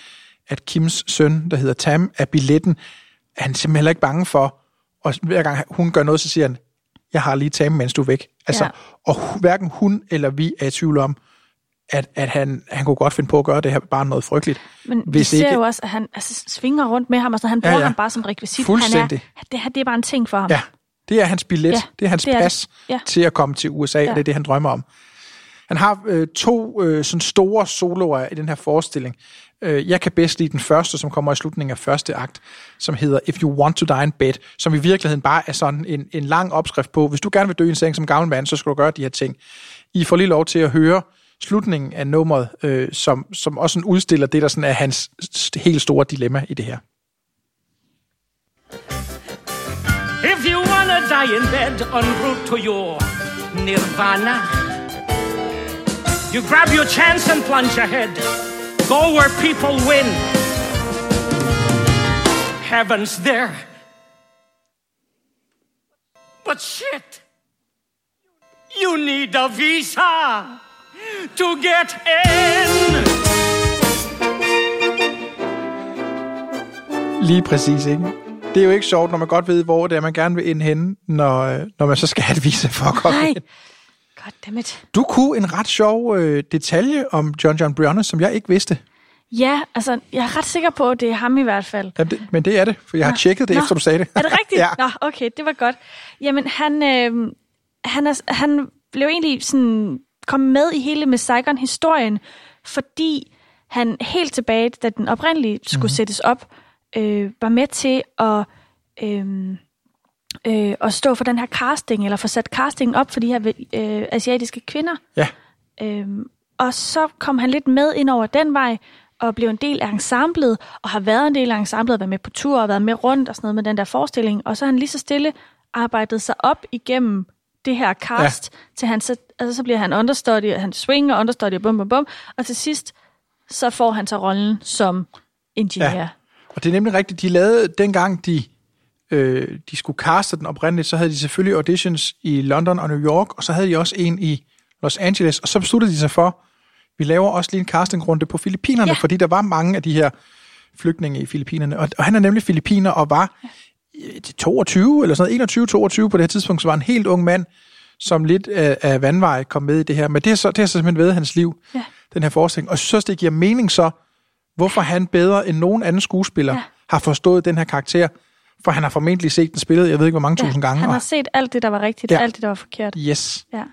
at Kims søn, der hedder Tam, er billetten, er han simpelthen heller ikke bange for, og hver gang hun gør noget, så siger han, jeg har lige Tam, mens du er væk. Altså, Ja. Og hverken hun eller vi er i tvivl om, at, at han, han kunne godt finde på at gøre det her bare noget frygteligt. Men vi Hvis ser ikke- jo også, at han altså, svinger rundt med ham, og så han bruger Ja, ja. ham bare som rekvisit. Fuldstændig. Han er, det, her, det er bare en ting for ham. Ja, det er hans billet. Ja, det er hans det er det. pas Ja. til at komme til USA, Ja. og det er det, han drømmer om. Han har øh, to øh, sådan store soloer i den her forestilling. Øh, jeg kan bedst lide den første, som kommer i slutningen af første akt, som hedder If You Want to Die in Bed, som i virkeligheden bare er sådan en, en lang opskrift på, hvis du gerne vil dø i en seng som gammel mand, så skal du gøre de her ting. I får lige lov til at høre slutningen af nummeret, øh, som, som også sådan udstiller det, der sådan er hans helt store dilemma i det her. If you wanna die in bed en route to your nirvana, you grab your chance and plunge ahead. Go where people win. Heaven's there. But shit, you need a visa to get in. Lige præcis, ikke? Det er jo ikke sjovt, når man godt ved, hvor det er, man gerne vil ind henne, når, øh, når man så skal have et visa for at komme Nej. ind. Goddammit. Du kunne en ret sjov øh, detalje om John John Briones, som jeg ikke vidste. Ja, altså, jeg er ret sikker på, at det er ham i hvert fald. Ja, det, men det er det, for jeg har tjekket det, Nå. efter du sagde det. Er det rigtigt? ja. Nå, okay, det var godt. Jamen, han, øh, han, er, han blev egentlig sådan, kom med i hele med Saigon-historien, fordi han helt tilbage, da den oprindeligt skulle Mhm. mm. sættes op, øh, var med til at, øh, øh, at stå for den her casting, eller få sat castingen op for de her øh, asiatiske kvinder. Ja. Øhm, og så kom han lidt med ind over den vej, og blev en del af ensemblet, og har været en del af ensemblet, og været med på tur, og været med rundt og sådan noget med den der forestilling. Og så har han lige så stille arbejdet sig op igennem det her cast, ja. til han så, altså, så bliver han understudy, og han swinger understudy, og bum, bum, bum. Og til sidst, så får han så rollen som ingeniør. Ja. Og det er nemlig rigtigt, de lavede, dengang de, øh, de skulle kaste den oprindeligt, så havde de selvfølgelig auditions i London og New York, og så havde de også en i Los Angeles, og så besluttede de sig for, vi laver også lige en castingrunde på Filippinerne, ja. Fordi der var mange af de her flygtninge i Filippinerne, og, og han er nemlig filippiner og var 22 eller sådan noget, 21-22 på det her tidspunkt, så var en helt ung mand, som lidt af, af vandvej kom med i det her. Men det har så, det har så simpelthen været hans liv, Ja. den her forestilling. Og jeg synes det giver mening så, hvorfor han bedre end nogen anden skuespiller ja. Ja. har forstået den her karakter, for han har formentlig set den spillet, jeg ved ikke hvor mange tusind gange. Han har og- set alt det, der var rigtigt, Ja. ja. alt det, der var forkert. Yes, Ja.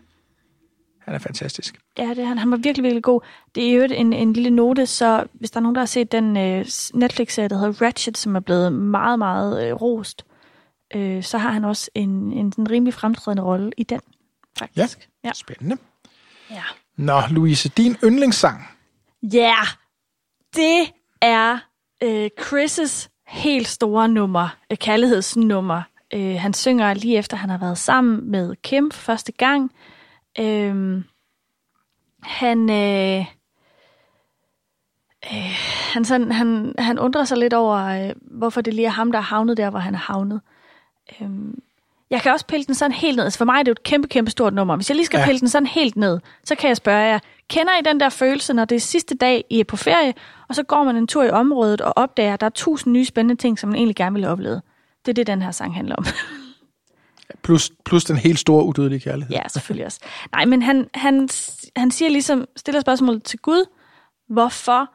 Han er fantastisk. Ja, det er han. Han var virkelig, virkelig god. Det er jo en, en lille note, så hvis der er nogen, der har set den øh, Netflix-serie, der hedder Ratchet, som er blevet meget, meget øh, rost, øh, så har han også en, en, en rimelig fremtrædende rolle i den, faktisk. Ja. Spændende. Ja. Nå, Louise, din yndlingssang. Ja, yeah. det er øh, Chris' helt store nummer, øh, kærlighedsnummer. Øh, han synger lige efter, han har været sammen med Kim første gang. Øh, han, øh, øh, han, sådan, han, han undrer sig lidt over, øh, hvorfor det lige er ham, der er havnet der, hvor han er havnet. Øh, jeg kan også pille den sådan helt ned. Altså for mig er det jo et kæmpe, kæmpe stort nummer. Hvis jeg lige skal Ja. pille den sådan helt ned, så kan jeg spørge jer, kender I den der følelse, når det er sidste dag, I er på ferie, og så går man en tur i området og opdager, at der er tusind nye spændende ting, som man egentlig gerne vil have oplevet? Det er det, den her sang handler om. Plus, plus den helt store udødelige kærlighed. ja, selvfølgelig også. Nej, men han, han, han siger ligesom, stiller spørgsmålet til Gud, hvorfor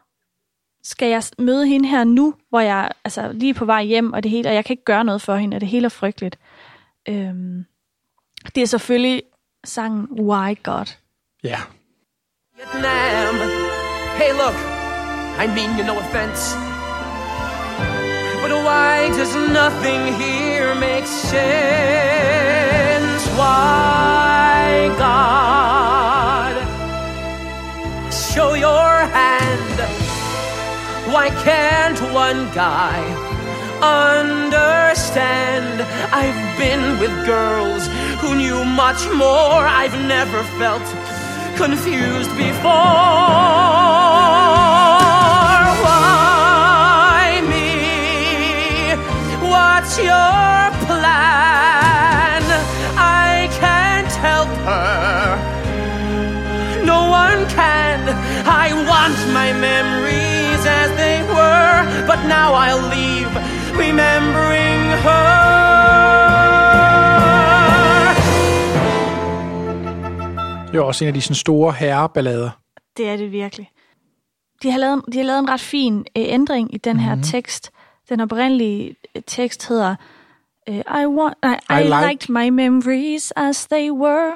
skal jeg møde hende her nu, hvor jeg altså, lige er på vej hjem, og det hele, og jeg kan ikke gøre noget for hende, og det hele er frygteligt. Øhm, det er selvfølgelig sangen Why God. ja. Vietnam. Hey, look, I mean you no offense. Why does nothing here make sense? Why, God? Show your hand. Why can't one guy understand? I've been with girls who knew much more. I've never felt confused before. What's your plan? I can't help her. No one can. I want my memories as they were, but now I'll leave remembering her. Det er også en af de sådan, store herreballader. Det er det virkelig. De har lavet, de har lavet en ret fin øh, ændring i den her Mhm. tekst. Den oprindelige øh, tekst hedder øh, I, want, I, I, I I like- liked my memories as they were.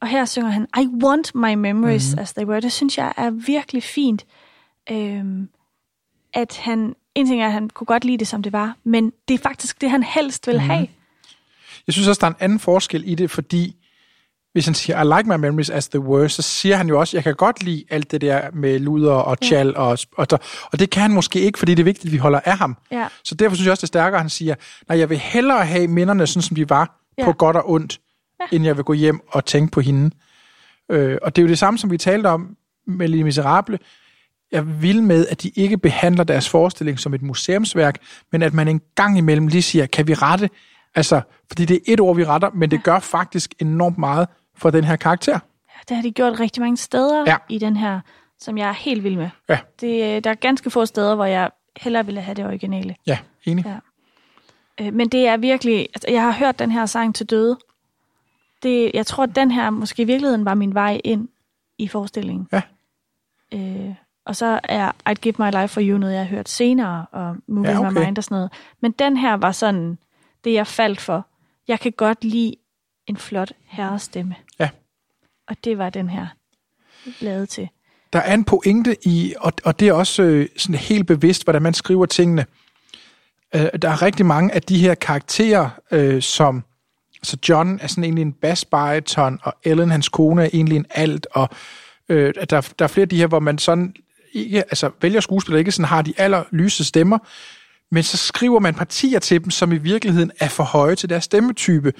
Og her synger han I want my memories Mhm. mm-hmm. as they were. Det synes jeg er virkelig fint. Øhm, at han, en ting er, at han kunne godt lide det, som det var, men det er faktisk det, han helst vil have. Jeg synes også, der er en anden forskel i det, fordi hvis han siger, I like my memories as they were, så siger han jo også, jeg kan godt lide alt det der med luder og tjal, ja. og, og, og det kan han måske ikke, fordi det er vigtigt, at vi holder af ham. Ja. Så derfor synes jeg også, det er stærkere, at han siger, nej, jeg vil hellere have minderne, sådan som de var, ja. Ja. på godt og ondt, ja. end jeg vil gå hjem og tænke på hende. Øh, og det er jo det samme, som vi talte om med Les Miserable. Jeg vil med, at de ikke behandler deres forestilling som et museumsværk, men at man en gang imellem lige siger, kan vi rette? Altså, fordi det er et ord, vi retter, men det gør faktisk enormt meget for den her karakter. Det har de gjort rigtig mange steder Ja. i den her, som jeg er helt vild med. Ja, Det, øh, der er ganske få steder, hvor jeg hellere ville have det originale. ja, enig. Ja. Øh, Men det er virkelig... Altså, jeg har hørt den her sang til døde. Det, jeg tror, at den her måske i virkeligheden var min vej ind i forestillingen. Ja. Øh, og så er I'd Give My Life For You noget, jeg har hørt senere, og Moving Ja, ja, okay. My Mind og sådan noget. Men den her var sådan det, jeg faldt for. Jeg kan godt lide en flot herrestemme. Ja. Og det var den her lavet til. Der er en pointe i, og, og det er også øh, sådan helt bevidst, hvordan man skriver tingene. Øh, der er rigtig mange af de her karakterer, øh, som... Så John er sådan egentlig en bassbariton, og Ellen, hans kone, er egentlig en alt, og øh, der, der er flere af de her, hvor man sådan ikke, altså vælger skuespillere ikke sådan har de aller lyse stemmer, men så skriver man partier til dem, som i virkeligheden er for høje til deres stemmetype,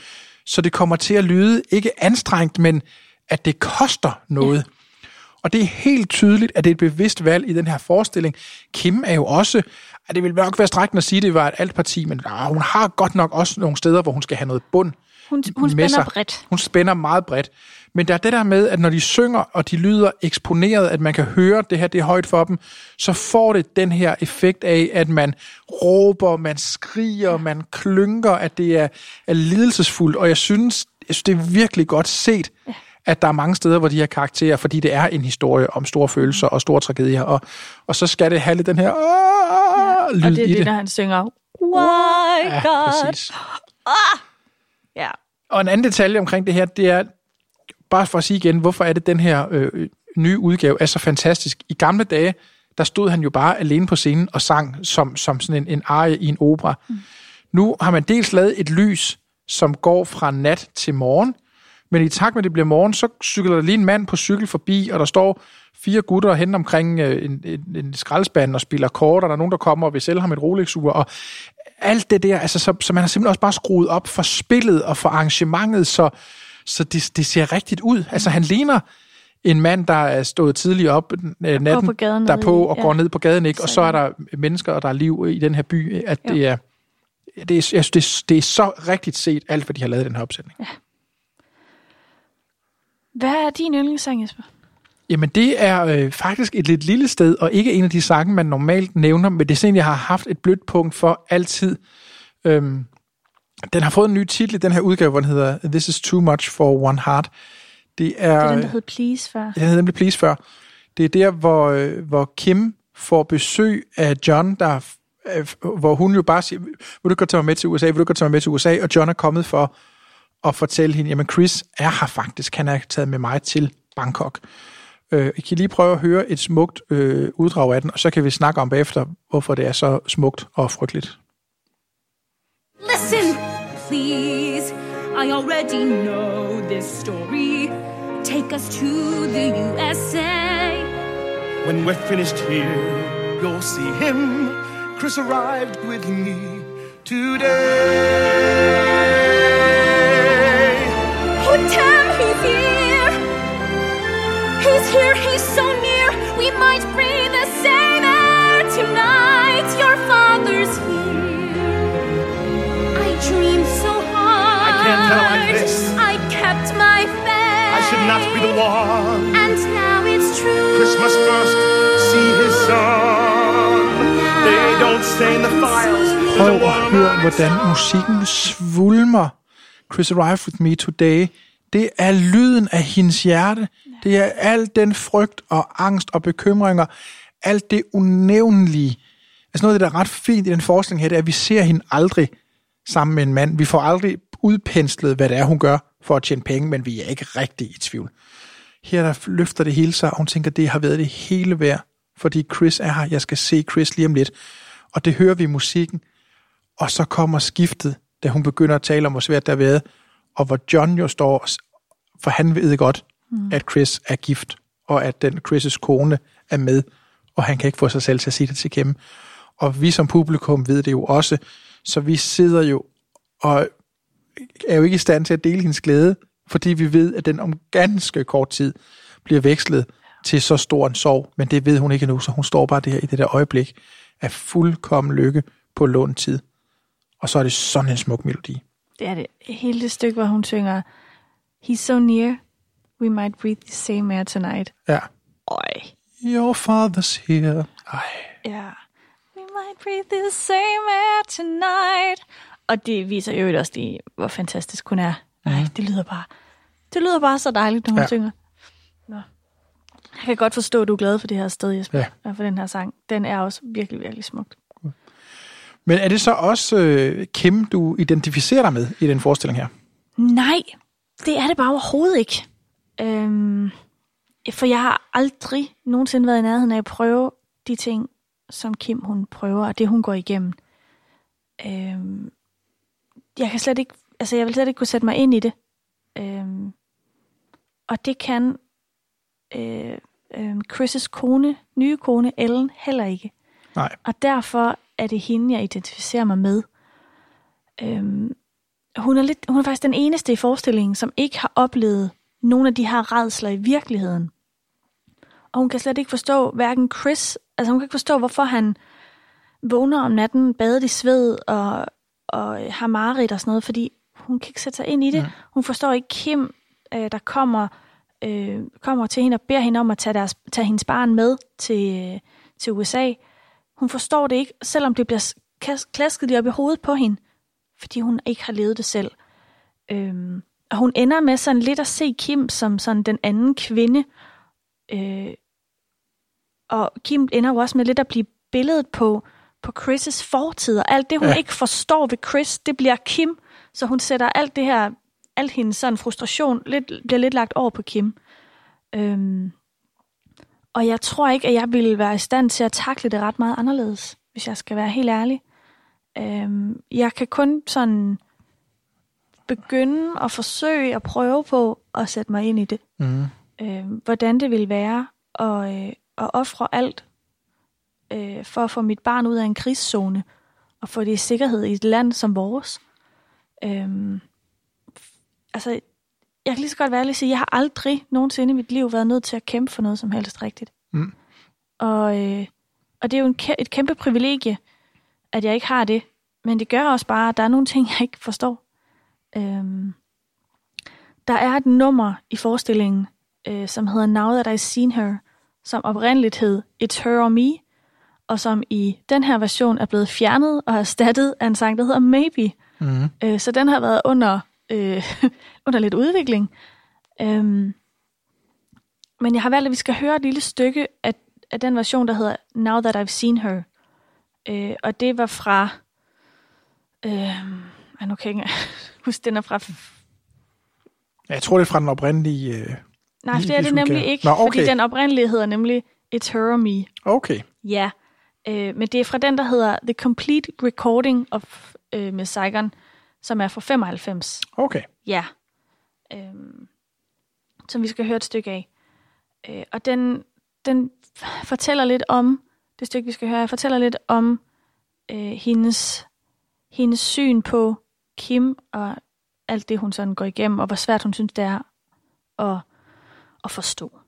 så det kommer til at lyde ikke anstrengt, men at det koster noget. Ja. Og det er helt tydeligt, at det er et bevidst valg i den her forestilling. Kim er jo også, at det vil nok være strækkende at sige, at det var et alt parti, men ah, hun har godt nok også nogle steder, hvor hun skal have noget bund Hun, hun spænder bredt. Hun spænder meget bredt. Men der er det der med, at når de synger, og de lyder eksponeret, at man kan høre, det her det er højt for dem, så får det den her effekt af, at man råber, man skriger, man klynker, at det er, er lidelsesfuldt. Og jeg synes, jeg synes, det er virkelig godt set, at der er mange steder, hvor de her karakterer, fordi det er en historie om store følelser og store tragedier, og, og så skal det have lidt den her, "Åh!" lyd Og det er det, det. når han synger, Why Ja, God? præcis. Ja. Og en anden detalje omkring det her, det er, bare for at sige igen, hvorfor er det, den her øh, nye udgave er så fantastisk. I gamle dage, der stod han jo bare alene på scenen og sang som, som sådan en, en arie i en opera. Mm. Nu har man dels lavet et lys, som går fra nat til morgen, men i takt med, at det bliver morgen, så cykler der lige en mand på cykel forbi, og der står fire gutter hen omkring øh, en, en, en skraldespand og spiller kort, og der er nogen, der kommer og vil sælge ham et Rolex-ur, og alt det der, altså, så, så man har simpelthen også bare skruet op for spillet og for arrangementet, så, så det, det ser rigtigt ud. Altså, han ligner en mand, der er stået tidligt op øh, natten på gaden derpå nede i- og ja. går ned på gaden, ikke? og så er der mennesker, og der er liv i den her by, at Jo. det er, det er, jeg synes, det, er, det er så rigtigt set, alt hvad de har lavet i den her opsætning. Hvad er din yndlingssang, Jesper? Jamen, det er øh, faktisk et lidt lille sted, og ikke en af de sange, man normalt nævner, men det er sådan, jeg har haft et blødt punkt for altid. Øhm, den har fået en ny titel i den her udgave, hvor den hedder This is too much for one heart. Det er, Det er den, der hed Please før. den hedder nemlig Please før. Det er der, hvor, øh, hvor Kim får besøg af John, der, hvor hun jo bare siger, vil du godt tage mig med til USA, vil du godt tage mig med til USA, og John er kommet for at fortælle hende, jamen Chris er her faktisk, han er taget med mig til Bangkok. Øh, I kan lige prøve at høre et smukt øh, uddrag af den, og så kan vi snakke om bagefter, hvorfor det er så smukt og frygteligt. Listen, please. I already know this story. Take us to the USA. When we're finished here, you'll see him. Chris arrived with me today. Oh, damn, he's here. He's here, he's so near. We might breathe the same air tonight. Your father's here. I dreamed so hard. I can't tell like this. I kept my faith. I should not be the one. And now it's true. Chris must first see his son. They don't say in the files. Prøv at høre, hvordan musikken svulmer. Chris Arrived With Me Today. Det er lyden af hendes hjerte. Det er al den frygt og angst og bekymringer. Alt det unævnlige. Altså noget af det, der er ret fint i den forskning her, det er, at vi ser hende aldrig sammen med en mand. Vi får aldrig udpenslet, hvad det er, hun gør for at tjene penge, men vi er ikke rigtig i tvivl. Her der løfter det hele sig, og hun tænker, det har været det hele værd, fordi Chris er her. Jeg skal se Chris lige om lidt. Og det hører vi i musikken. Og så kommer skiftet, da hun begynder at tale om, hvor svært det har været, og hvor John jo står, for han ved godt, mm. at Chris er gift, og at den Chris' kone er med, og han kan ikke få sig selv til at sige det til kæmme. Og vi som publikum ved det jo også, så vi sidder jo og er jo ikke i stand til at dele hendes glæde, fordi vi ved, at den om ganske kort tid bliver vekslet til så stor en sorg, men det ved hun ikke endnu, så hun står bare der i det der øjeblik af fuldkommen lykke på lånt tid. Og så er det sådan en smuk melodi. Det er det. Hele det stykke, hvor hun synger, He's so near, we might breathe the same air tonight. Ja. Øj. Your father's here. Ej. Ja. Might breathe the same air tonight. Og det viser jo også, lige, hvor fantastisk hun er. Ej, det lyder bare, det lyder bare så dejligt, når hun ja. synger. Nå. Jeg kan godt forstå, at du er glad for det her sted, Jesper. Ja. Og for den her sang. Den er også virkelig, virkelig smukt. Men er det så også øh, Kim, du identificerer dig med i den forestilling her? Nej, det er det bare overhovedet ikke. Øhm, for jeg har aldrig nogensinde været i nærheden af at prøve de ting, som Kim hun prøver, og det hun går igennem. Øhm, jeg kan slet ikke, altså jeg vil slet ikke kunne sætte mig ind i det. Øhm, og det kan øh, øh, Chris' kone, nye kone, Ellen, heller ikke. Nej. Og derfor er det hende, jeg identificerer mig med. Øhm, hun, er lidt, hun er faktisk den eneste i forestillingen, som ikke har oplevet nogle af de her redsler i virkeligheden. Og hun kan slet ikke forstå, hverken Chris, altså hun kan ikke forstå, hvorfor han vågner om natten, badet i sved og, og har mareridt og sådan noget, fordi hun kan ikke sætte sig ind i det. Ja. Hun forstår ikke Kim, øh, der kommer, øh, kommer til hende og beder hende om at tage, deres, tage hendes barn med til, øh, til USA. Hun forstår det ikke, selvom det bliver klasket lige op i hovedet på hende, fordi hun ikke har levet det selv. Øhm, og hun ender med sådan lidt at se Kim som sådan den anden kvinde. Øh, og Kim ender jo også med lidt at blive billedet på, på Chris' fortid, og alt det, hun Ja. ikke forstår ved Chris, det bliver Kim, så hun sætter alt det her, al hendes sådan frustration, lidt, bliver lidt lagt over på Kim. Øhm, og jeg tror ikke, at jeg ville være i stand til at takle det ret meget anderledes, hvis jeg skal være helt ærlig. Øhm, jeg kan kun sådan begynde at forsøge at prøve på at sætte mig ind i det. Mm. Øh, hvordan det ville være at, øh, at ofre alt øh, for at få mit barn ud af en krigszone og få det i sikkerhed i et land som vores. Øhm, altså, jeg kan lige så godt være ærlig sige, at jeg har aldrig nogensinde i mit liv været nødt til at kæmpe for noget som helst rigtigt. Mm. Og, øh, og det er jo en, et kæmpe privilegie, at jeg ikke har det. Men det gør også bare, at der er nogle ting, jeg ikke forstår. Øhm, der er et nummer i forestillingen, øh, som hedder Now That I've Seen Her, som oprindeligt hed It's Her or Me, og som i den her version er blevet fjernet og erstattet af en sang, der hedder Maybe. Mm. Øh, så den har været under, øh, under lidt udvikling. Øhm, men jeg har valgt, at vi skal høre et lille stykke af, af den version, der hedder Now That I've Seen Her. Øh, og det var fra... Øh, ej, nu kan jeg ikke huske, den er fra... Ja, Jeg tror, det er fra den oprindelige... Øh... Nej, det er det nemlig ikke, Nå, fordi okay. den oprindelige hedder nemlig It's Her or Me. Okay. Ja, øh, men det er fra den, der hedder The Complete Recording of øh, Miss Saigon, som er fra 95. Okay. Ja. Øhm, som vi skal høre et stykke af. Øh, og den, den fortæller lidt om, det stykke, vi skal høre, fortæller lidt om øh, hendes, hendes syn på Kim og alt det, hun sådan går igennem, og hvor svært hun synes, det er at, at forstå.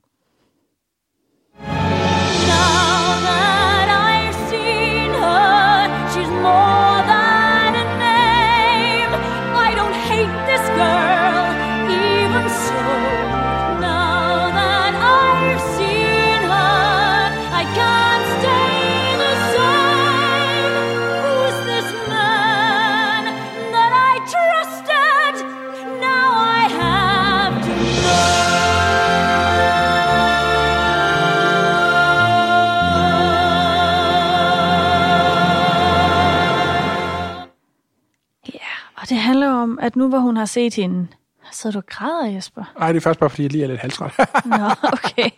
Om, at nu hvor hun har set hende... Så du og græder, Jesper? Nej, det er først bare, fordi jeg lige er lidt halvtræt. Nå, okay.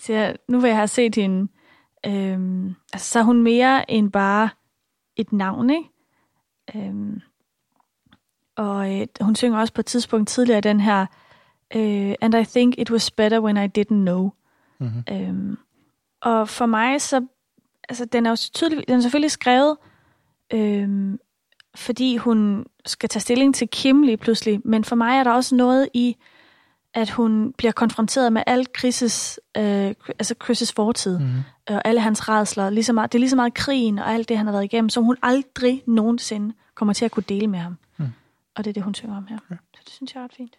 så jeg, nu vil jeg have set hende, øhm, altså så er hun mere end bare et navn, ikke? Øhm, og øh, hun synger også på et tidspunkt tidligere den her, øh, And I think it was better when I didn't know. Mhm. Øhm, og for mig, så, altså den er jo tydelig, den er selvfølgelig skrevet, øhm, fordi hun skal tage stilling til Kim lige pludselig, men for mig er der også noget i, at hun bliver konfronteret med alt Chris' øh, altså Chris' fortid, mm. og alle hans redsler. Lige så meget, det er lige så meget krigen og alt det, han har været igennem, som hun aldrig nogensinde kommer til at kunne dele med ham. Mm. Og det er det, hun synger om her. Ja. Så det synes jeg er ret fint.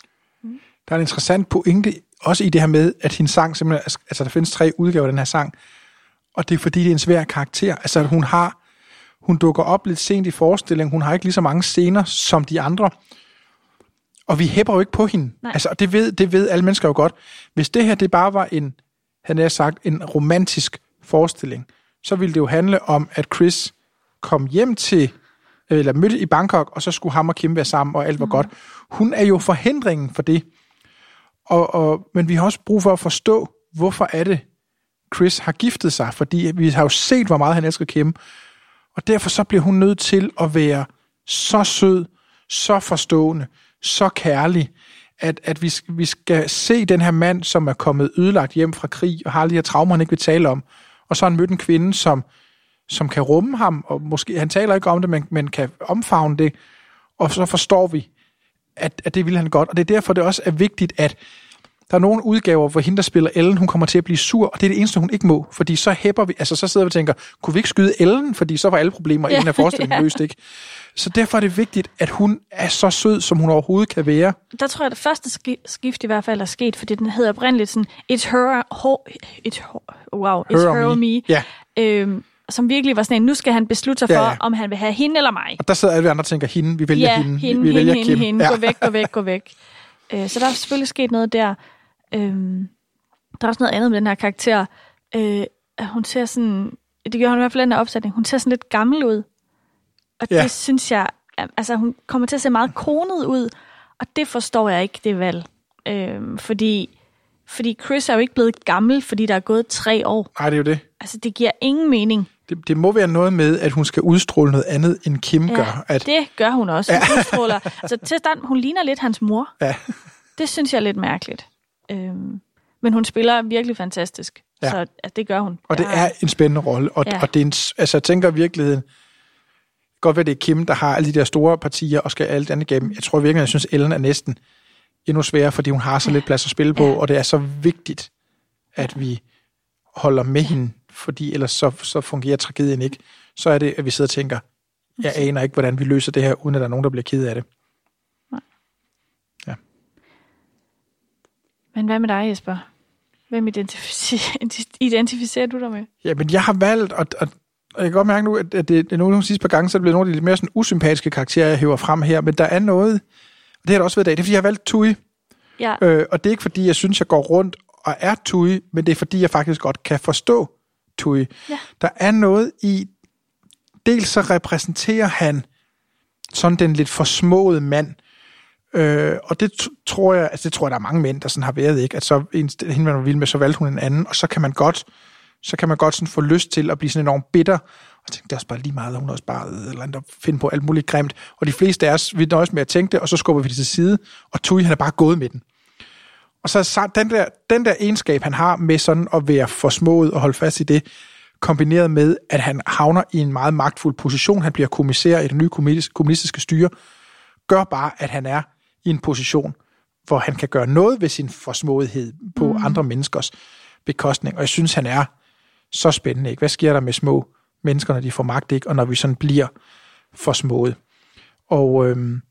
Der er en interessant pointe, også i det her med, at hendes sang simpelthen, altså der findes tre udgaver af den her sang, og det er fordi, det er en svær karakter. Altså hun har, hun dukker op lidt sent i forestillingen, hun har ikke lige så mange scener som de andre, og vi hæpper jo ikke på hende. Nej. Altså, det ved, det ved alle mennesker jo godt. Hvis det her, det bare var en, han har sagt, en romantisk forestilling, så ville det jo handle om, at Chris kom hjem til, eller mødte i Bangkok, og så skulle ham og Kim være sammen, og alt var mm. godt. Hun er jo forhindringen for det. Og, og, men vi har også brug for at forstå, hvorfor er det, Chris har giftet sig, fordi vi har jo set, hvor meget han elsker Kim, og derfor så bliver hun nødt til at være så sød, så forstående, så kærlig, at, at vi, vi skal se den her mand, som er kommet ødelagt hjem fra krig, og har alle de her traumer, han ikke vil tale om, og så har han mødt en kvinde, som, som kan rumme ham, og måske, han taler ikke om det, men, men kan omfavne det, og så forstår vi, at, at det vil han godt, og det er derfor, det også er vigtigt, at der er nogle udgaver, hvor hende, der spiller Ellen, hun kommer til at blive sur, og det er det eneste, hun ikke må, fordi så hæpper vi, altså så sidder vi og tænker, kunne vi ikke skyde Ellen, fordi så var alle problemer i Ja, den her forestilling ja. løst, ikke? Så derfor er det vigtigt, at hun er så sød, som hun overhovedet kan være. Der tror jeg, at det første ski- skift i hvert fald er sket, fordi den hedder oprindeligt sådan, It's her, her it's her wow, it's Her or her, or me. me. Ja. Øhm, som virkelig var sådan en, nu skal han beslutte sig Ja, for, ja. om han vil have hende eller mig. Og der sidder alle vi andre og tænker, hende, vi vælger ja, hende, hende, vi hende, vælger hende, Kim. hende. Ja. Gå væk, gå væk, gå væk. Øh, så der er selvfølgelig sket noget der. Øhm, der er også noget andet med den her karakter. Øh, hun ser sådan det gjorde hun i hvert fald i den her opsætning, hun ser sådan lidt gammel ud. Og Ja. det synes jeg, altså hun kommer til at se meget konet ud, og det forstår jeg ikke, det valg. Øhm, fordi, fordi Chris er jo ikke blevet gammel, fordi der er gået tre år. Nej, det er jo det. Altså, det giver ingen mening. det. Det må være noget med, at hun skal udstråle noget andet, end Kim gør. At, det gør hun også. Hun udstråler. Altså, til start, hun ligner lidt hans mor. Ja. Det synes jeg er lidt mærkeligt. Øhm, men hun spiller virkelig fantastisk. Ja. Ja. Så altså, det gør hun. Og det er en spændende rolle, og, ja. Ja. og det er en, altså jeg tænker virkeligheden, godt være det er Kim, der har alle de der store partier og skal alt andet igennem. Jeg tror virkelig, jeg synes, Ellen er næsten endnu sværere, fordi hun har så lidt plads at spille på, Ja. og det er så vigtigt, at vi holder med hende, fordi ellers så, så fungerer tragedien ikke. Så er det, at vi sidder og tænker, jeg aner ikke, hvordan vi løser det her, uden at der er nogen, der bliver ked af det. Men hvad med dig, Jesper? Hvem identificerer, identificerer du dig med? Ja, men jeg har valgt, og, og, og jeg kan godt mærke nu, at, at det, det er nogle af de sidste par gange, så er det blevet nogle af de lidt mere sådan usympatiske karakterer, jeg hæver frem her, men der er noget, og det har der også været i dag, det er fordi, jeg har valgt Tui, Ja, øh, og det er ikke fordi, jeg synes, jeg går rundt og er Tui, men det er fordi, jeg faktisk godt kan forstå Tui. Ja. Der er noget i, dels så repræsenterer han sådan den lidt forsmåede mand, Øh, og det tror jeg, altså det tror jeg, der er mange mænd, der sådan har været, ikke? At så en, hende, man var vild med, så valgte hun en anden, og så kan man godt, så kan man godt sådan få lyst til at blive sådan enormt bitter, og tænke, det er også bare lige meget, og hun er også bare et eller andet, finde på alt muligt grimt. Og de fleste af os, vi nøjes med at tænke det, og så skubber vi det til side, og Tui, han er bare gået med den. Og så så den der, den der egenskab, han har med sådan at være forsmået og holde fast i det, kombineret med, at han havner i en meget magtfuld position, han bliver kommissær i det nye kommunistiske styre, gør bare, at han er i en position, hvor han kan gøre noget ved sin forsmåethed på mm. andre menneskers bekostning. Og jeg synes, han er så spændende. Ikke? Hvad sker der med små mennesker, når de får magt, ikke? og når vi sådan bliver forsmået? Og øhm,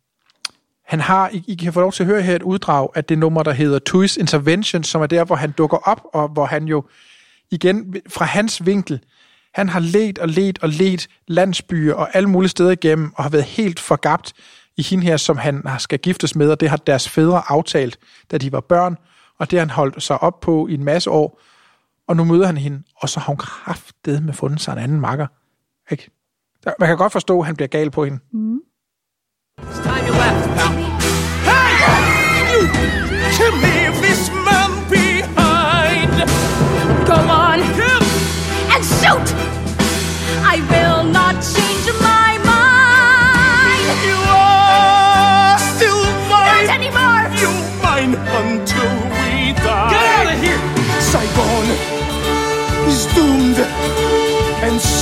han har, I, I kan få lov til at høre her et uddrag af det nummer, der hedder Twist Intervention, som er der, hvor han dukker op, og hvor han jo igen fra hans vinkel, han har let og let og let landsbyer og alle mulige steder igennem, og har været helt forgabt i hende her, som han skal giftes med, og det har deres fædre aftalt, da de var børn, og det har han holdt sig op på i en masse år, og nu møder han hende, og så har hun kraftedet med fundet sig en anden makker. Ikke? Man kan godt forstå, at han bliver gal på hende. It's time you left. Hey! You leave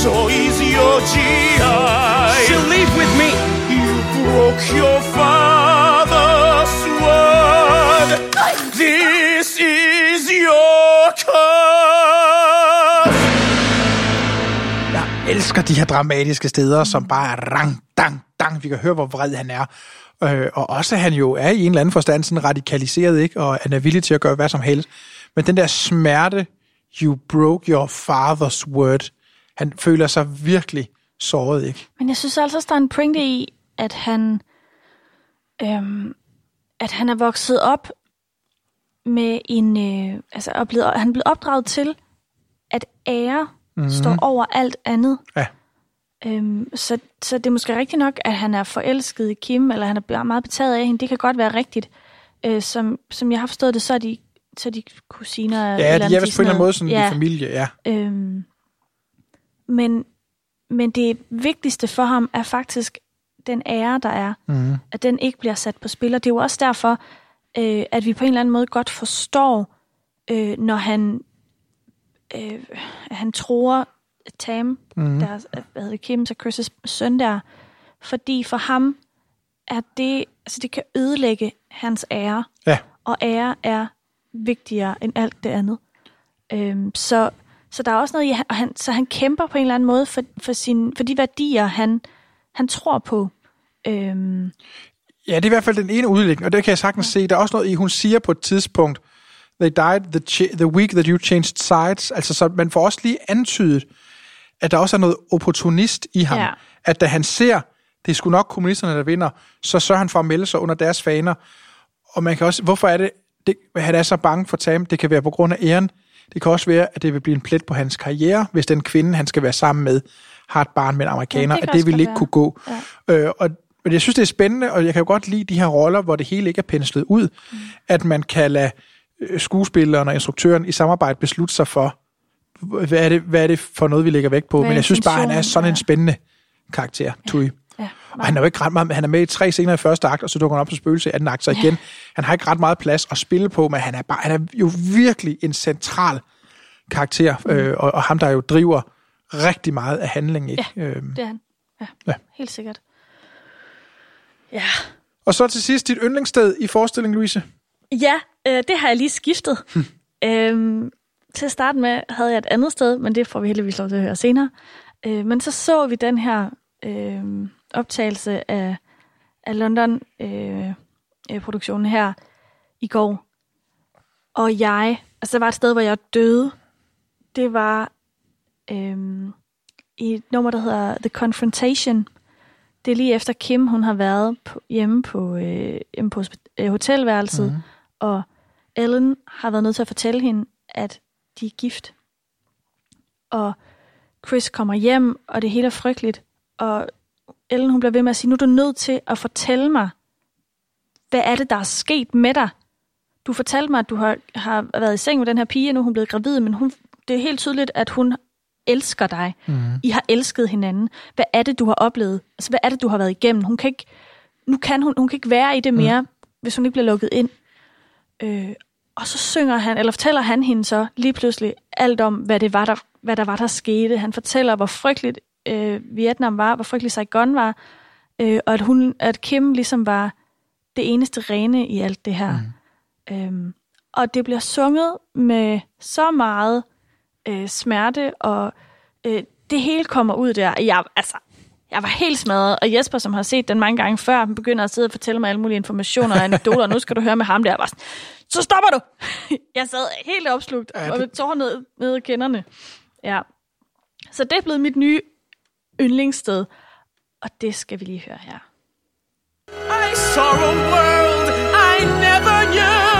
so is your GI. She'll leave with me. You broke your father's word. This is your curse. Jeg elsker de her dramatiske steder, som bare er rang, dang, dang. Vi kan høre, hvor vred han er. Øh, og også, at han jo er i en eller anden forstand sådan radikaliseret, ikke? og han er villig til at gøre hvad som helst. Men den der smerte, you broke your father's word, han føler sig virkelig såret, ikke? Men jeg synes altså også, der er en pointe i, at han, øhm, at han er vokset op med en... Øh, altså, er blevet, han er blevet opdraget til, at ære mm-hmm. står over alt andet. Ja. Øhm, så, så det er måske rigtigt nok, at han er forelsket i Kim, eller han er meget betaget af hende. Det kan godt være rigtigt. Øh, som, som jeg har forstået det, så er de, så er de kusiner. Ja, eller de er vist på en eller anden måde sådan ja. en familie, ja. Øhm, men, men det vigtigste for ham er faktisk den ære, der er. Mm. At den ikke bliver sat på spil. Og det er jo også derfor, øh, at vi på en eller anden måde godt forstår, øh, når han, øh, han tror Tam, mm. der hvad hedder Kims og Chris' søn der. Fordi for ham er det, altså det kan ødelægge hans ære. Ja, Og ære er vigtigere end alt det andet. Øhm, så, så der er også noget i, og han, så han kæmper på en eller anden måde for, for, sin, for de værdier, han, han tror på. Øhm, Ja, det er i hvert fald den ene udlægning, og det kan jeg sagtens se. Der er også noget i, hun siger på et tidspunkt, they died the, ch- the week that you changed sides. Altså, så man får også lige antydet, at der også er noget opportunist i ham. Ja. At da han ser, det er sgu nok kommunisterne, der vinder, så sørger han for at melde sig under deres faner. Og man kan også, hvorfor er det, det han er så bange for Tam? Det kan være på grund af æren. Det kan også være, at det vil blive en plet på hans karriere, hvis den kvinde, han skal være sammen med, har et barn med en amerikaner, Ja, det at det vil ikke være. kunne gå. Øh, og, men jeg synes, det er spændende, og jeg kan jo godt lide de her roller, hvor det hele ikke er penslet ud, mm. at man kan lade øh, skuespilleren og instruktøren i samarbejde beslutte sig for, hvad er det, hvad er det for noget, vi lægger vægt på. Hvad Men jeg synes bare, han er sådan en Ja. spændende karakter, Tui. Ja, Og han er jo ikke ret meget, han er med i tre scener i første akt, og så dukker han op som spøgelse i anden akt, så igen, han har ikke ret meget plads at spille på, men han er, bare, han er jo virkelig en central karakter, Mm. øh, og, og ham, der jo driver rigtig meget af handlingen. Ikke? Øhm, det er han. Ja, Ja. helt sikkert. Ja, og så til sidst dit yndlingssted i forestillingen, Louise. ja øh, det har jeg lige skiftet. øhm, til at starte med havde jeg et andet sted, men det får vi heldigvis lov til at høre senere. Øh, men så så vi den her øh, optagelse af, af London-produktionen her i går. Og jeg, altså der var et sted, hvor jeg døde. Det var øhm, i et nummer, der hedder The Confrontation. Det er lige efter Kim, hun har været på, hjemme på, øh, hjemme på øh, hotelværelset, mm. og Ellen har været nødt til at fortælle hende, at de er gift. Og Chris kommer hjem, og det hele er frygteligt. Og Ellen hun bliver ved med at sige, nu er du nødt til at fortælle mig, hvad er det, der er sket med dig? Du fortalte mig, at du har, har været i seng med den her pige, nu er hun blevet gravid, men hun, det er helt tydeligt, at hun elsker dig. Mm. I har elsket hinanden. Hvad er det, du har oplevet? Altså, hvad er det, du har været igennem? Hun kan ikke, nu kan hun, hun kan ikke være i det mere, mm. hvis hun ikke bliver lukket ind. Øh, og så synger han, eller fortæller han hende så lige pludselig alt om, hvad det var, der, hvad der var, der skete. Han fortæller, hvor frygteligt øh, Vietnam var, hvor frygteligt Saigon var, øh, og at, hun, at Kim ligesom var det eneste rene i alt det her. Mm. Øhm, og det bliver sunget med så meget øh, smerte, og øh, det hele kommer ud der. Jeg, altså, jeg var helt smadret, og Jesper, som har set den mange gange før, han begynder at sidde og fortælle mig alle mulige informationer og anekdoter, og nu skal du høre med ham der. Jeg var sådan, så stopper du! jeg sad helt opslugt, Ja, ja, og det- med tårer ned, ned i kinderne. Ja. Så det er blevet mit nye yndlingssted, og det skal vi lige høre her. I saw a world I never knew.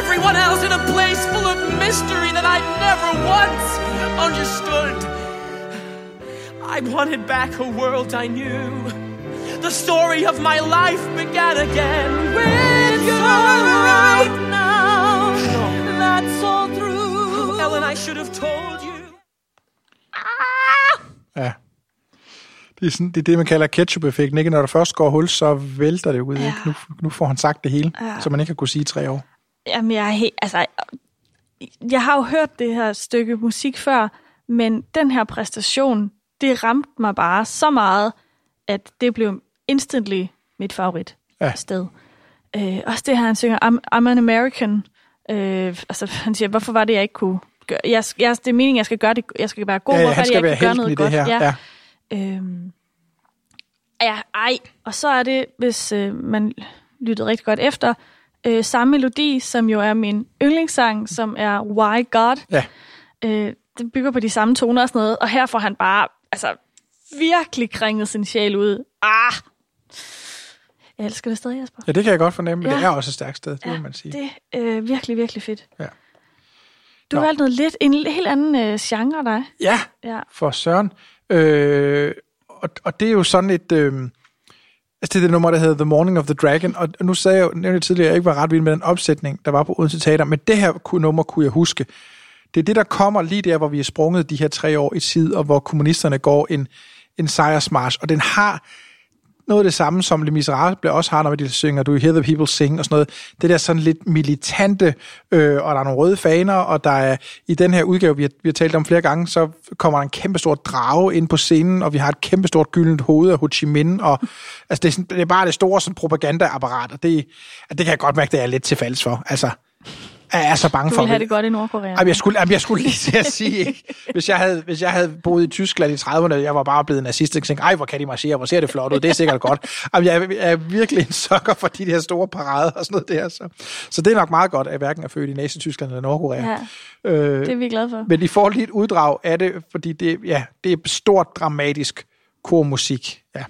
Everyone else in a place full of mystery that I never once understood. I wanted back a world I knew. The story of my life began again with you right now. That's all through. Ellen, I should have told you. Ja. Det er, sådan, det er det, man kalder ketchup-effekten. Ikke? Når der først går hul, så vælter det ud. Ja. Ikke? Nu, nu får han sagt det hele, Ja. som man ikke har kunne sige i tre år. Jamen, jeg er helt, altså, jeg har jo hørt det her stykke musik før, men den her præstation, det ramte mig bare så meget, at det blev instantly mit favorit Ja. sted. Øh, også det her, han synger, I'm, I'm an American. Øh, altså, han siger, hvorfor var det, jeg ikke kunne gøre? Jeg, jeg, det er meningen, jeg skal gøre det, jeg skal være god. Ja, ja, hvorfor han er det, skal jeg være gøre noget godt? her. Ja. Øhm, ja, ej. Og så er det, hvis øh, man lyttede rigtig godt efter, øh, samme melodi, som jo er min yndlingssang, som er Why God. Ja. Øh, den bygger på de samme toner og sådan noget, og her får han bare altså, virkelig kringet sin sjæl ud. Ah! Jeg elsker det stadig, Jesper. ja, det kan jeg godt fornemme, men Ja. det er også et stærkt sted, det må man sige. Det er øh, virkelig, virkelig fedt. Ja. Du har valgt noget lidt, en helt anden øh, genre, dig. Ja, Ja. for Søren. Øh, og, og det er jo sådan et... Øh, altså det er det nummer, der hedder The Morning of the Dragon, og nu sagde jeg jo nævnte tidligere, at jeg ikke var ret vild med den opsætning, der var på Odense Teater, men det her nummer kunne jeg huske. Det er det, der kommer lige der, hvor vi er sprunget de her tre år i tid, og hvor kommunisterne går en, en sejrsmarsch, og den har noget af det samme, som Les Miserables også har, når de synger Do You Hear the People Sing og sådan noget. Det der sådan lidt militante, øh, og der er nogle røde faner, og der er i den her udgave, vi har, vi har talt om flere gange, så kommer der en kæmpe stor drage ind på scenen, og vi har et kæmpe stort gyldent hoved af Ho Chi Minh, og altså, det, er sådan, det er bare det store sådan, propagandaapparat, og det, det kan jeg godt mærke, det er lidt til falds for. Altså, jeg er så bange Du for... vil have det godt i Nordkorea. Jamen, jeg skulle, jamen, jeg skulle lige til at sige, ikke? Hvis jeg, havde, hvis jeg havde boet i Tyskland i 30'erne, jeg var bare blevet nazist, og tænkte, ej, hvor kan de marchere, hvor ser det flot ud, det er sikkert godt. Jamen, jeg, er- jeg er virkelig en sokker for de der store parader og sådan noget der. Så, så det er nok meget godt, at hverken er født i Nazi-Tyskland eller Nordkorea. Ja, Øh, det er vi glade for. men I får lige et uddrag af det, fordi det, ja, det er stort dramatisk kormusik. Ja.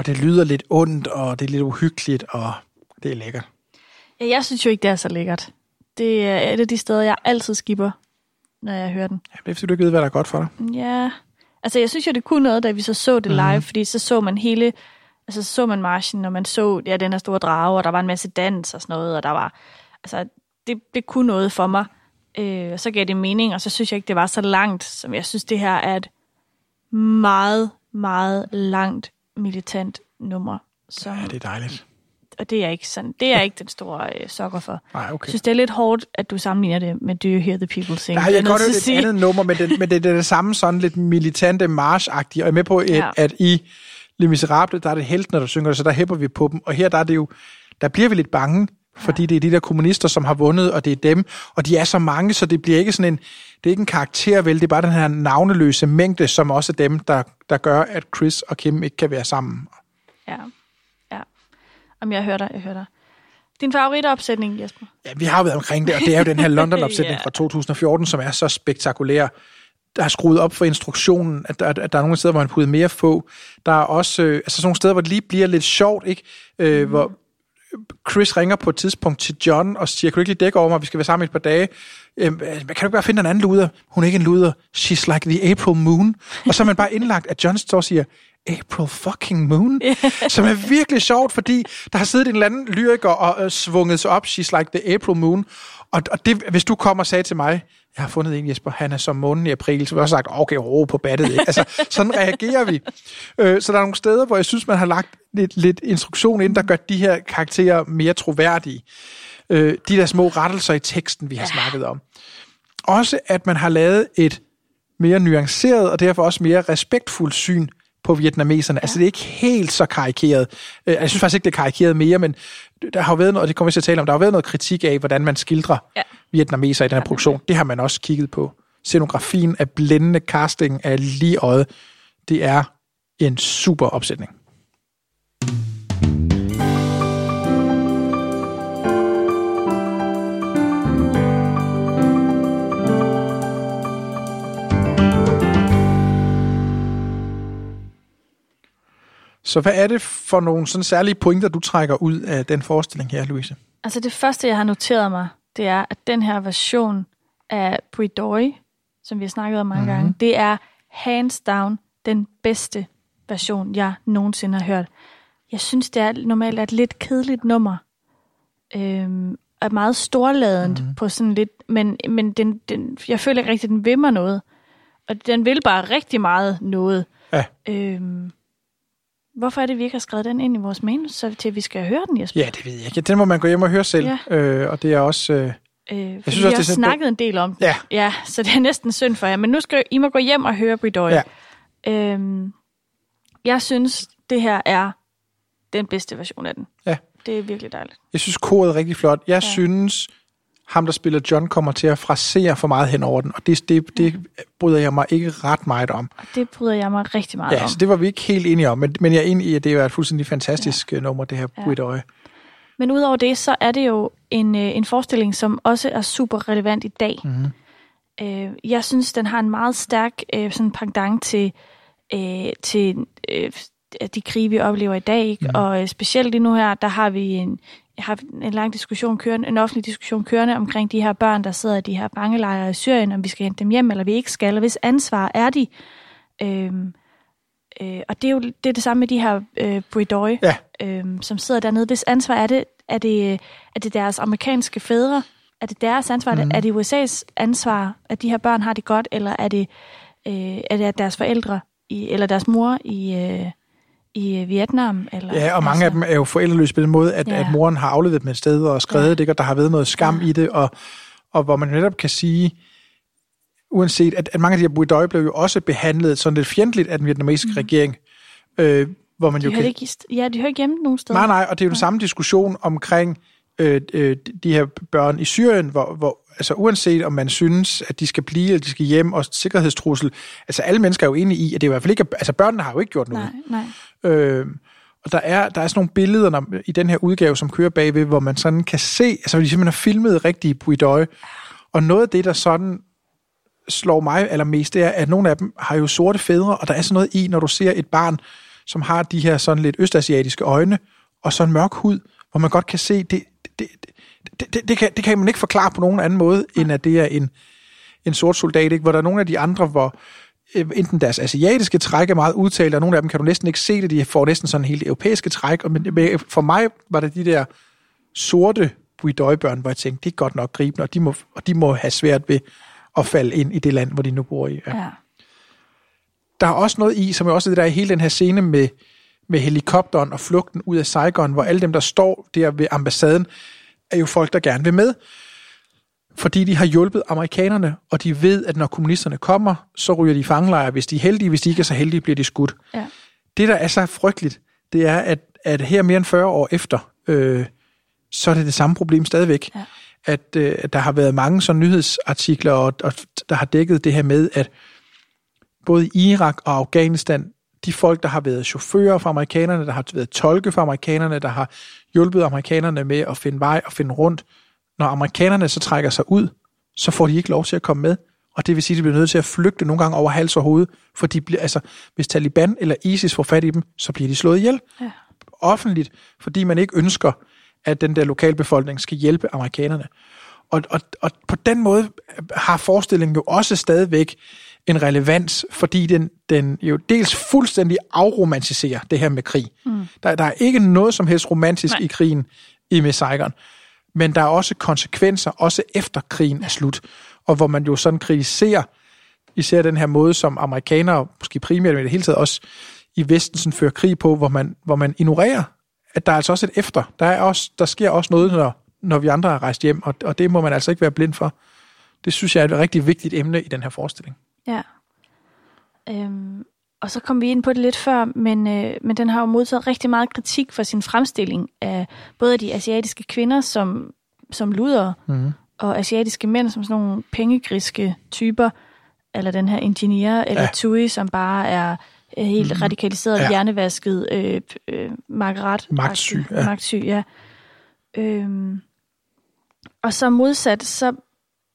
Og det lyder lidt ondt, og det er lidt uhyggeligt, og det er lækkert. Ja, jeg synes jo ikke, det er så lækkert. Det er et af de steder, jeg altid skipper, når jeg hører den. Ja, det er fordi, du ikke ved, hvad der er godt for dig. Ja, altså jeg synes jo, det kunne noget, da vi så så det live, Mhm. fordi så så man hele, altså så så man marchen, og man så ja, den her store drage, og der var en masse dans og sådan noget, og der var, altså det, det kunne noget for mig. Øh, og så gav det mening, og så synes jeg ikke, det var så langt, som jeg synes, det her er et meget, meget langt militant nummer. Som, Ja, det er dejligt. Og det er jeg ikke sådan, det er jeg ikke den store øh, sokker for. Nej, Jeg okay. synes, det er lidt hårdt, at du sammenligner det med Do You Hear the People Sing. Nej, Det er jeg kan godt et sige. andet nummer, men det, men det, det er det samme sådan lidt militante march-agtige. Og jeg er med på, at, Ja. at i Les Miserables, der er det heltene, der synger det, så der hæpper vi på dem. Og her der er det jo, der bliver vi lidt bange, fordi det er de der kommunister, som har vundet, og det er dem. Og de er så mange, så det bliver ikke sådan en, det er ikke en karakter, vel, det er bare den her navneløse mængde, som også er dem, der, der gør, at Chris og Kim ikke kan være sammen. Ja, ja. Om jeg hører dig, jeg hører dig. Din favoritopsætning, Jesper? Ja, vi har jo været omkring det, og det er jo den her London-opsætning Ja. fra 2014, som er så spektakulær. Der er skruet op for instruktionen, at der, at der er nogle steder, hvor man putter mere få. Der er også øh, altså sådan nogle steder, hvor det lige bliver lidt sjovt, ikke? Øh, Mhm. Hvor Chris ringer på et tidspunkt til John og siger, kan du ikke lige dække over mig, vi skal være sammen i et par dage. Øhm, kan du ikke bare finde en anden luder? Hun er ikke en luder. She's like the April moon. Og så er man bare indlagt, at John står og siger, April fucking moon. Som er virkelig sjovt, fordi der har siddet en eller anden lyriker og øh, svunget sig op, She's like the April moon. Og, og det, hvis du kommer og sagde til mig, jeg har fundet en, Jesper, han er som månen i april, så jeg også sagt, okay, ro på battet. Ikke? Altså, sådan reagerer vi. Øh, så der er nogle steder, hvor jeg synes, man har lagt lidt, lidt instruktion ind, der gør de her karakterer mere troværdige. Øh, de der små rettelser i teksten, vi har ja. snakket om. Også, at man har lavet et mere nuanceret, og derfor også mere respektfuldt syn på vietnameserne. Ja. Altså, det er ikke helt så karikeret. Øh, Jeg synes faktisk ikke, det er karikeret mere, men der har jo været noget, og det kommer vi til at tale om, der har været noget kritik af, hvordan man skildrer Ja. Vietnameser i den her produktion. Det har man også kigget på. Scenografien er blændende, casting er lige øjet. Det er en super opsætning. Så hvad er det for nogle sådan særlige pointer, du trækker ud af den forestilling her, Louise? Altså det første, jeg har noteret mig, det er, at den her version af Bridoi, som vi har snakket om mange mm-hmm. gange, det er hands down den bedste version, jeg nogensinde har hørt. Jeg synes, det er normalt et lidt kedeligt nummer. Øhm, er meget storladent mm-hmm. på sådan lidt, men, men den, den, jeg føler ikke rigtig, at den vil mig noget. Og den vil bare rigtig meget noget. Ja. Øhm, hvorfor er det, vi ikke har skrevet den ind i vores manus, så til vi skal høre den, Jesper? Ja, det ved jeg ikke. Den må man gå hjem og høre selv. Ja. Øh, og det er også... Øh, Øh, synes synes også, vi har det er snakket en del om. Ja. ja. så det er næsten synd for jer. Men nu skal I må gå hjem og høre Bridoi. Ja. Øhm, jeg synes, det her er den bedste version af den. Ja. Det er virkelig dejligt. jeg synes, koret er rigtig flot. Jeg ja. synes, ham, der spiller John, kommer til at frasere for meget hen over den. Og det, det, det bryder jeg mig ikke ret meget om. Og det bryder jeg mig rigtig meget Ja, om. så det var vi ikke helt enige om. Men, men jeg er enig i, at det er et fuldstændig fantastisk ja. nummer, det her Ja. Bridøje. Men udover det, så er det jo en, øh, en forestilling, som også er super relevant i dag. Mhm. Øh, jeg synes, den har en meget stærk øh, sådan pendant til, øh, til øh, de krige, vi oplever i dag. Ikke? Mhm. Og øh, specielt lige nu her, der har vi en, har en lang diskussion kørende, en offentlig diskussion kørende omkring de her børn, der sidder i de her fangelejre i Syrien, om vi skal hente dem hjem, eller vi ikke skal, og hvis ansvar er de. Øh, Øh, og det er jo det, er det samme med de her øh, Bridoi, Ja. øh, som sidder dernede. Hvis ansvar er det, er det, er det deres amerikanske fædre? Er det deres ansvar? Mhm. Mm. Er det USA's ansvar, at de her børn har det godt? Eller er det, øh, er det deres forældre, i, eller deres mor i, øh, i øh, Vietnam? Eller, Ja, og mange af dem er jo forældreløse på den måde, at, ja. Ja. at moren har afleveret dem et sted og skrevet ja. det, og der har været noget skam ja. i det, og, og hvor man netop kan sige, uanset at, at mange af de her buidøje blev jo også behandlet sådan lidt fjendtligt af den vietnamesiske mm. regering, øh, hvor man De jo kan... ikke, ja, de hører ikke hjemme nogen steder. Nej, nej, og det er jo den samme diskussion omkring øh, øh, de her børn i Syrien, hvor, hvor altså uanset om man synes, at de skal blive, eller de skal hjem, og sikkerhedstrussel, altså alle mennesker er jo enige i, at det er i hvert fald ikke, altså børnene har jo ikke gjort noget. Nej, nej. Øh, og der er, der er sådan nogle billeder når, i den her udgave, som kører bagved, hvor man sådan kan se, altså de simpelthen har filmet rigtige buidøje. Og noget af det, der sådan slår mig allermest, det er, at nogle af dem har jo sorte fædre, og der er sådan noget i, når du ser et barn, som har de her sådan lidt østasiatiske øjne, og så en mørk hud, hvor man godt kan se, det, det, det, det, det, det, kan, det kan man ikke forklare på nogen anden måde, end at det er en, en sort soldat, ikke? hvor der er nogle af de andre, hvor øh, enten deres asiatiske træk er meget udtalt, og nogle af dem kan du næsten ikke se det, de får næsten sådan helt europæiske træk, og men, men for mig var det de der sorte buidøjbørn, hvor jeg tænkte, det er godt nok gribende, og de må, og de må have svært ved at falde ind i det land, hvor de nu bor i. Ja. Ja. Der er også noget i, som er også det der i hele den her scene med, med helikopteren og flugten ud af Saigon, hvor alle dem, der står der ved ambassaden, er jo folk, der gerne vil med. Fordi de har hjulpet amerikanerne, og de ved, at når kommunisterne kommer, så ryger de i fangelejre, hvis de er heldige. Hvis de ikke er så heldige, bliver de skudt. Ja. Det, der er så frygteligt, det er, at, at her mere end 40 år efter, øh, så er det det samme problem stadigvæk. Ja. At, øh, at der har været mange sådan nyhedsartikler, og, og der har dækket det her med, at både i Irak og Afghanistan, de folk, der har været chauffører for amerikanerne, der har været tolke for amerikanerne, der har hjulpet amerikanerne med at finde vej og finde rundt, når amerikanerne så trækker sig ud, så får de ikke lov til at komme med. Og det vil sige, at de bliver nødt til at flygte nogle gange over hals og hoved, for de bliver, altså, hvis Taliban eller ISIS får fat i dem, så bliver de slået ihjel. Ja. Offentligt, fordi man ikke ønsker, at den der lokalbefolkning skal hjælpe amerikanerne. Og, og, og på den måde har forestillingen jo også stadigvæk en relevans, fordi den, den jo dels fuldstændig afromantiserer det her med krig. Mm. Der, der er ikke noget som helst romantisk Nej. i krigen i Saigon, men der er også konsekvenser, også efter krigen er slut, og hvor man jo sådan kritiserer især den her måde, som amerikanere, måske primært, men i det hele taget også i Vesten, sådan fører krig på, hvor man, hvor man ignorerer, at der er altså også et efter. Der, er også, der sker også noget, når, når vi andre er rejst hjem, og, og det må man altså ikke være blind for. Det synes jeg er et rigtig vigtigt emne i den her forestilling. Ja. Øhm, og så kom vi ind på det lidt før, men, øh, men den har jo modtaget rigtig meget kritik for sin fremstilling af både de asiatiske kvinder som, som luder, Mhm. og asiatiske mænd som sådan nogle pengegriske typer, eller den her ingeniør, eller Ja. Tui, som bare er helt mm. radikaliseret, ja. hjernevasket, øh, øh, Margaret. Magtsyg, ja. Magtsyg, ja. Øhm, og så modsat, så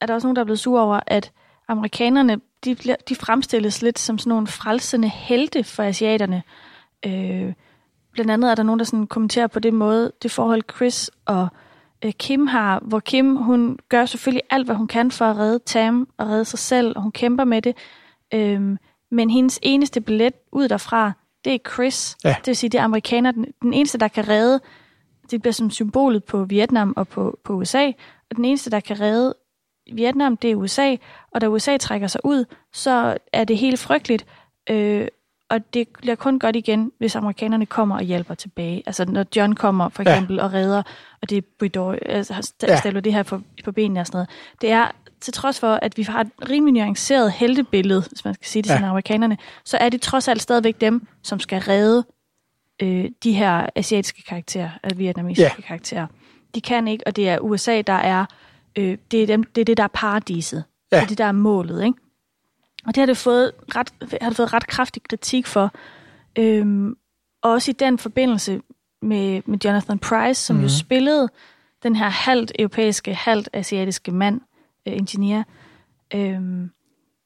er der også nogen, der er blevet sure over, at amerikanerne, de, bliver, de fremstilles lidt som sådan nogle frelsende helte for asiaterne. Øh, blandt andet er der nogen, der sådan kommenterer på det måde, det forhold Chris og øh, Kim har, hvor Kim, hun gør selvfølgelig alt, hvad hun kan for at redde Tam og redde sig selv, og hun kæmper med det. Øh, men hendes eneste billet ud derfra, det er Chris. Ja. Det vil sige, det er amerikaner. Den, den eneste, der kan redde, det bliver som symbolet på Vietnam og på, på USA, og den eneste, der kan redde Vietnam, det er USA, og da USA trækker sig ud, så er det helt frygteligt, øh, og det bliver kun godt igen, hvis amerikanerne kommer og hjælper tilbage. Altså når John kommer for Ja. eksempel og redder, og det er Bridor, altså Ja. stiller det her på, på benene og sådan noget. Det er til trods for, at vi har et rimelig nuanceret heltebillede, hvis man skal sige det Ja. sådan, amerikanerne, så er det trods alt stadigvæk dem, som skal redde øh, de her asiatiske karakterer, altså vietnamesiske Ja. karakterer. De kan ikke, og det er USA, der er, øh, det, er dem, det er det, der er paradiset. Ja. Det er det, der er målet, ikke? Og det har det fået ret, har det fået ret kraftig kritik for. Øhm, og også i den forbindelse med, med Jonathan Price, som mm. jo spillede den her halvt europæiske, halvt asiatiske mand, øh, ingeniør. Øhm,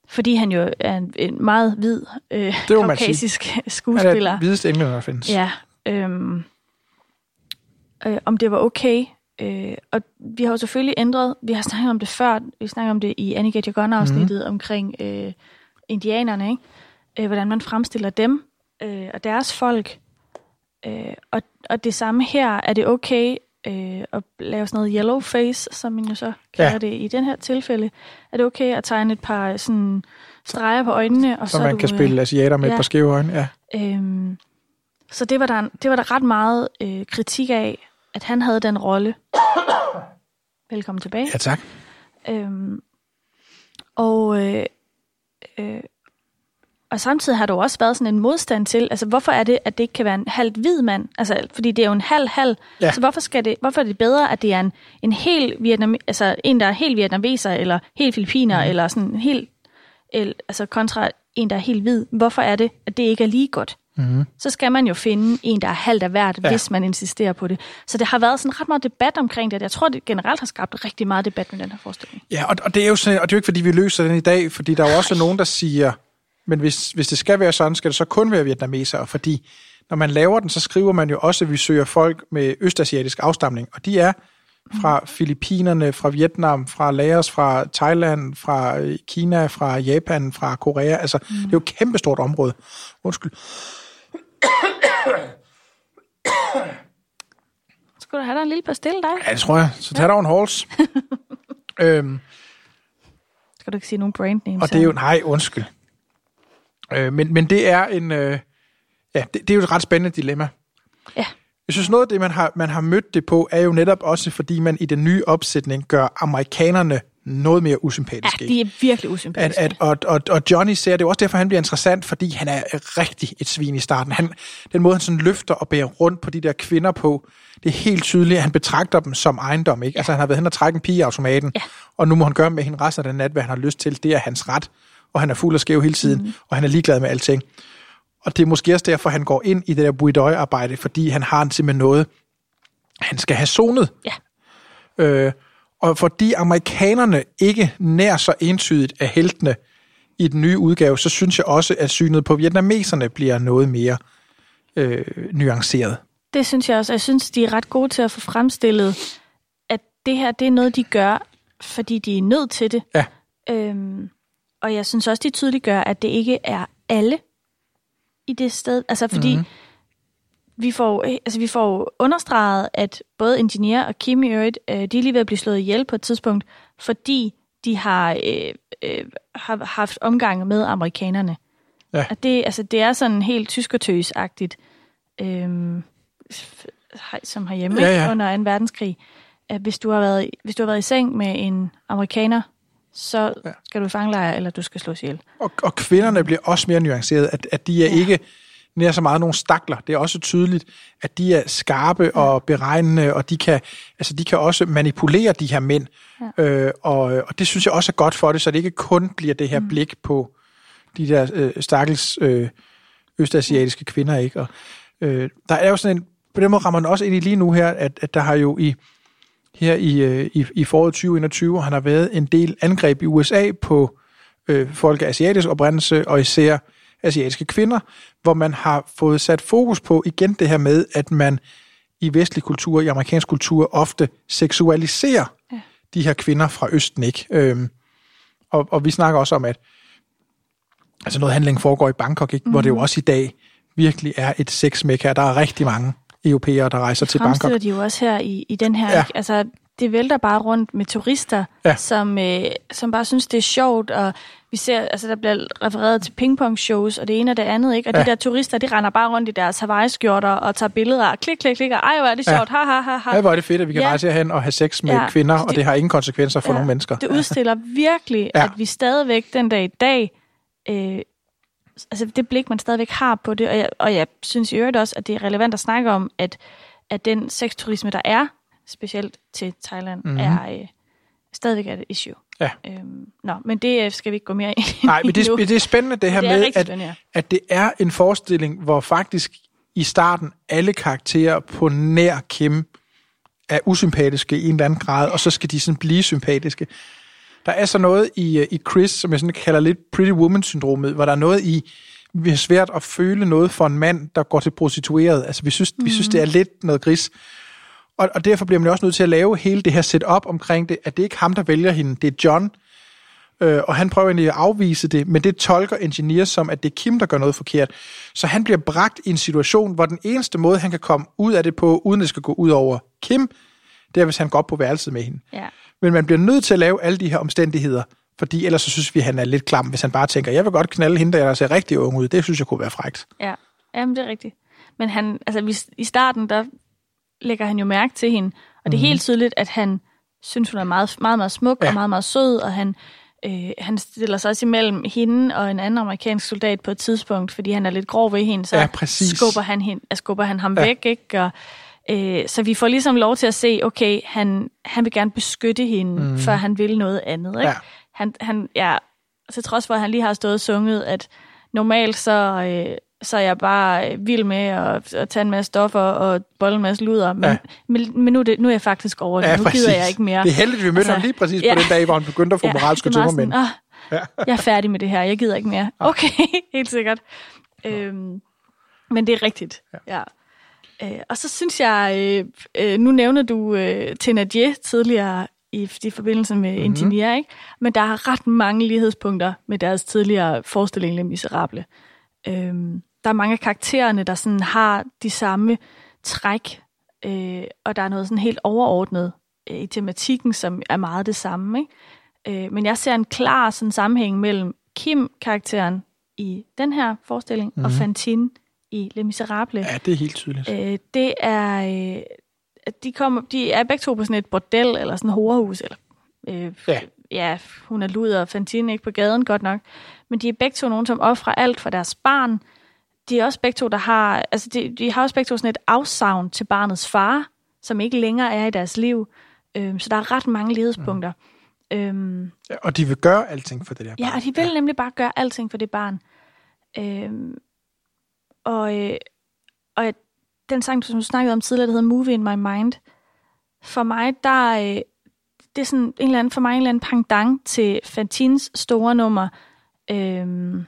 fordi han jo er en, en meget hvid, øh, kaukasisk Han er skuespiller. den videste englænder, der findes. Ja. Øhm, øh, om det var okay. Øh, og vi har jo selvfølgelig ændret, vi har snakket om det før, vi snakkede om det i Your Gun-afsnittet mm. omkring øh, indianerne, ikke? Øh, hvordan man fremstiller dem. øh, og deres folk. Øh, og, og det samme her, er det okay øh, at lave sådan noget yellow face, som man jo så kalder Ja. det i den her tilfælde. Er det okay at tegne et par sådan streger på øjnene? Og Så så man er kan du, spille asiater med ja. et par skæve øjne. Ja. Øhm, så det var, der, det var der ret meget øh, kritik af, at han havde den rolle. Velkommen tilbage. ja, tak. Øhm, og, øh, øh, og samtidig har der jo også været sådan en modstand til, altså hvorfor er det, at det ikke kan være en halvt hvid mand? Altså, fordi det er jo en halv-halv. Ja. Så hvorfor, skal det, hvorfor er det bedre, at det er en, en helt vietnam, altså en, der er helt vietnameser, eller helt filipiner, mm. eller sådan helt, el, altså kontra en, der er helt hvid. Hvorfor er det, at det ikke er lige godt? Mm. så skal man jo finde en, der er halvt af hvert, Ja. hvis man insisterer på det. Så det har været sådan ret meget debat omkring det. Jeg tror, det generelt har skabt rigtig meget debat med den her forestilling. Ja, og, og det er jo sådan, og det er jo ikke, fordi vi løser den i dag, fordi der er jo også nogen, der siger, men hvis, hvis det skal være sådan, skal det så kun være vietnamesere, fordi når man laver den, så skriver man jo også, at vi søger folk med østasiatisk afstamning, og de er fra Filippinerne, fra Vietnam, fra Laos, fra Thailand, fra øh, Kina, fra Japan, fra Korea. Altså, mm. det er jo et kæmpestort område. Undskyld. Skulle du have dig en lille pastille, dig? Ja, det tror jeg. Så tag dig en hals. øhm, Skal du ikke sige nogen brand names? Og det er jo, nej, undskyld. Øh, men, men det er en, øh, ja, det, det er jo et ret spændende dilemma. Ja. Jeg synes, noget af det, man har, man har mødt det på, er jo netop også, fordi man i den nye opsætning gør amerikanerne noget mere usympatiske. Ja, de er virkelig At, usympatiske. at, og, og, og Johnny ser det er jo også derfor, han bliver interessant, fordi han er rigtig et svin i starten. Han, den måde, han sådan løfter og bærer rundt på de der kvinder på, det er helt tydeligt, at han betragter dem som ejendom. Ikke? Altså, han har været hen og trække en pige i automaten, Ja. og nu må han gøre med hende resten af den nat, hvad han har lyst til. Det er hans ret, og han er fuld og skæv hele tiden, mm. og han er ligeglad med alting. Og det er måske også derfor, han går ind i det der buidøj-arbejde, fordi han har simpelthen noget, han skal have zonet. Ja. Øh, og fordi amerikanerne ikke nær så entydigt er heltene i den nye udgave, så synes jeg også, at synet på vietnameserne bliver noget mere øh, nuanceret. Det synes jeg også. Jeg synes, de er ret gode til at få fremstillet, at det her, det er noget, de gør, fordi de er nødt til det. Ja. Øhm, og jeg synes også, de tydeligt gør, at det ikke er alle i det sted. Altså, fordi Mhm. mm-hmm. Vi, får, altså, vi får understreget, at både Engineer og Kim i øvrigt, øh, de er lige ved at blive slået ihjel på et tidspunkt, fordi de har, øh, øh, har haft omgang med amerikanerne. Ja. At det, altså, det er sådan helt tyskertøs-agtigt, hej- som herhjemme Ja, ja, under 2. verdenskrig. At hvis du, har været, hvis du har været i seng med en amerikaner, så Ja. skal du i fangelejr, eller du skal slås ihjel. Og, og kvinderne bliver også mere nuanceret, at, at de er. Ja. ikke nær så meget nogle stakler. Det er også tydeligt, at de er skarpe og beregnende, og de kan, altså de kan også manipulere de her mænd. Ja. Øh, og, og det synes jeg også er godt for det, så det ikke kun bliver det her mm. blik på de der øh, stakkels øh, østasiatiske kvinder. ikke. Og, øh, der er jo sådan en, på den måde rammer man også ind i lige nu her, at, at der har jo i her i, øh, i, i foråret 2021, han har været en del angreb i USA på øh, folk af asiatisk oprindelse, og især asiatiske kvinder, hvor man har fået sat fokus på igen det her med, at man i vestlig kultur, i amerikansk kultur, ofte seksualiserer ja. de her kvinder fra Østen, ikke? Øhm, og, og vi snakker også om, at altså noget handling foregår i Bangkok, ikke? Mm-hmm. hvor det jo også i dag virkelig er et sexmekka. Der er rigtig mange europæere, der rejser til Bangkok. Fremstiller de jo også her i, i den her. Ja. Ikke? Altså, det vælter bare rundt med turister, Ja. ja. som, øh, som bare synes, det er sjovt, og vi ser, altså der bliver refereret til pingpong-shows, og det ene og det andet, ikke? Og Ja. ja. de der turister, de render bare rundt i deres Hawaii-skjorter og tager billeder, og klik, klik, klik, og ej, hvor er det Ja. sjovt, ha, ha, ha, ha. Ja, hvor er det fedt, at vi kan ja. Ja. rejse herhen og have sex med ja. Ja. kvinder, og Det- har ingen konsekvenser for Ja. nogle mennesker. Det udstiller virkelig, Ja. ja. at vi stadigvæk den dag i dag, øh, altså det blik, man stadigvæk har på det, og jeg, og jeg synes i øvrigt også, at det er relevant at snakke om, at, at den sexturisme, der er, specielt til Thailand, Mhm. mm-hmm. er øh, stadigvæk er et issue. Ja. Øhm, nå, men det øh, skal vi ikke gå mere ind i Nej, men det, er- det er spændende det her Det med, at, spændende, ja. at det er en forestilling, hvor faktisk i starten alle karakterer på nær Kim er usympatiske i en eller anden grad, og så skal de sådan blive sympatiske. Der er så noget i, øh, i Chris, som jeg sådan kalder lidt Pretty Woman-syndromet, hvor der er noget i, vi har svært at føle noget for en mand, der går til prostitueret. Altså, vi synes, mm. vi synes det er lidt noget gris. Og, og derfor bliver man også nødt til at lave hele det her setup omkring det, at det ikke er ham, der vælger hende, det er John. øh, og han prøver egentlig at afvise det, men det tolker Engineer som, at det er Kim, der gør noget forkert. Så han bliver bragt i en situation, hvor den eneste måde, han kan komme ud af det på, uden det skal gå ud over Kim, det er, hvis han går op på værelset med hende. Ja. Men man bliver nødt til at lave alle de her omstændigheder, fordi ellers så synes vi, at han er lidt klam, hvis han bare tænker, jeg vil godt knalde hende, der ser rigtig ung ud. Det synes jeg kunne være frægt. Ja, Jamen, det er rigtigt. Men han, altså, vi, i starten, der lægger han jo mærke til hende, og det er Mhm. helt tydeligt, at han synes, hun er meget, meget, meget smuk ja. Og meget, meget sød, og han, øh, han stiller sig også imellem hende og en anden amerikansk soldat på et tidspunkt, fordi han er lidt grov ved hende, så Ja, præcis. skubber han, hende, skubber han ham Ja. væk, ikke? Og, øh, så vi får ligesom lov til at se, okay, han, han vil gerne beskytte hende, mm. før han vil noget andet, ikke? Ja. Han, han, ja, til trods for, at han lige har stået og sunget, at normalt så, øh, så er jeg bare øh, vild med at, at tage en masse stoffer og bolle en masse luder, men, Ja. ja. men, men nu, er det, nu er jeg faktisk over det. Ja, nu præcis. gider jeg ikke mere. Det er heldigt, vi mødte Altså, ham lige præcis ja. på den dag, hvor han begyndte at få moralske er meget tømmermænd. "Ah, Jeg er færdig med det her, jeg gider ikke mere. Okay, helt sikkert. Øhm, men det er rigtigt, ja. Øh, og så synes jeg, øh, øh, nu nævner du øh, Thénardier tidligere i, i forbindelse med mm-hmm. Engineer, ikke? men der er ret mange lighedspunkter med deres tidligere forestilling Les Miserable. Øhm, der er mange af karaktererne, der sådan har de samme træk, øh, og der er noget sådan helt overordnet øh, i tematikken, som er meget det samme. Ikke? Øh, men jeg ser en klar sådan, sammenhæng mellem Kim-karakteren i den her forestilling mm-hmm. og Fantine i Les Miserable. Ja, det er helt tydeligt. Øh, det er... Øh, de, kommer, de er begge to på sådan et bordel, eller sådan et horehus, eller... Øh, Ja. ja, hun er luder, og Fantine ikke på gaden, godt nok. Men de er begge to nogen, som offrer alt for deres barn. De er også begge to, der har... Altså, de, de har også begge to sådan et afsavn til barnets far, som ikke længere er i deres liv. Øh, så der er ret mange lighedspunkter. Mm. Øhm, Ja, og de vil gøre alting for det der Ja, barn. og de vil ja. nemlig bare gøre alting for det barn. Øhm, og, øh, og den sang, som du snakkede om tidligere, der hedder Movie in My Mind, for mig, der øh, det er sådan en eller anden, for mig en eller anden pendant til Fantines store nummer. Øhm,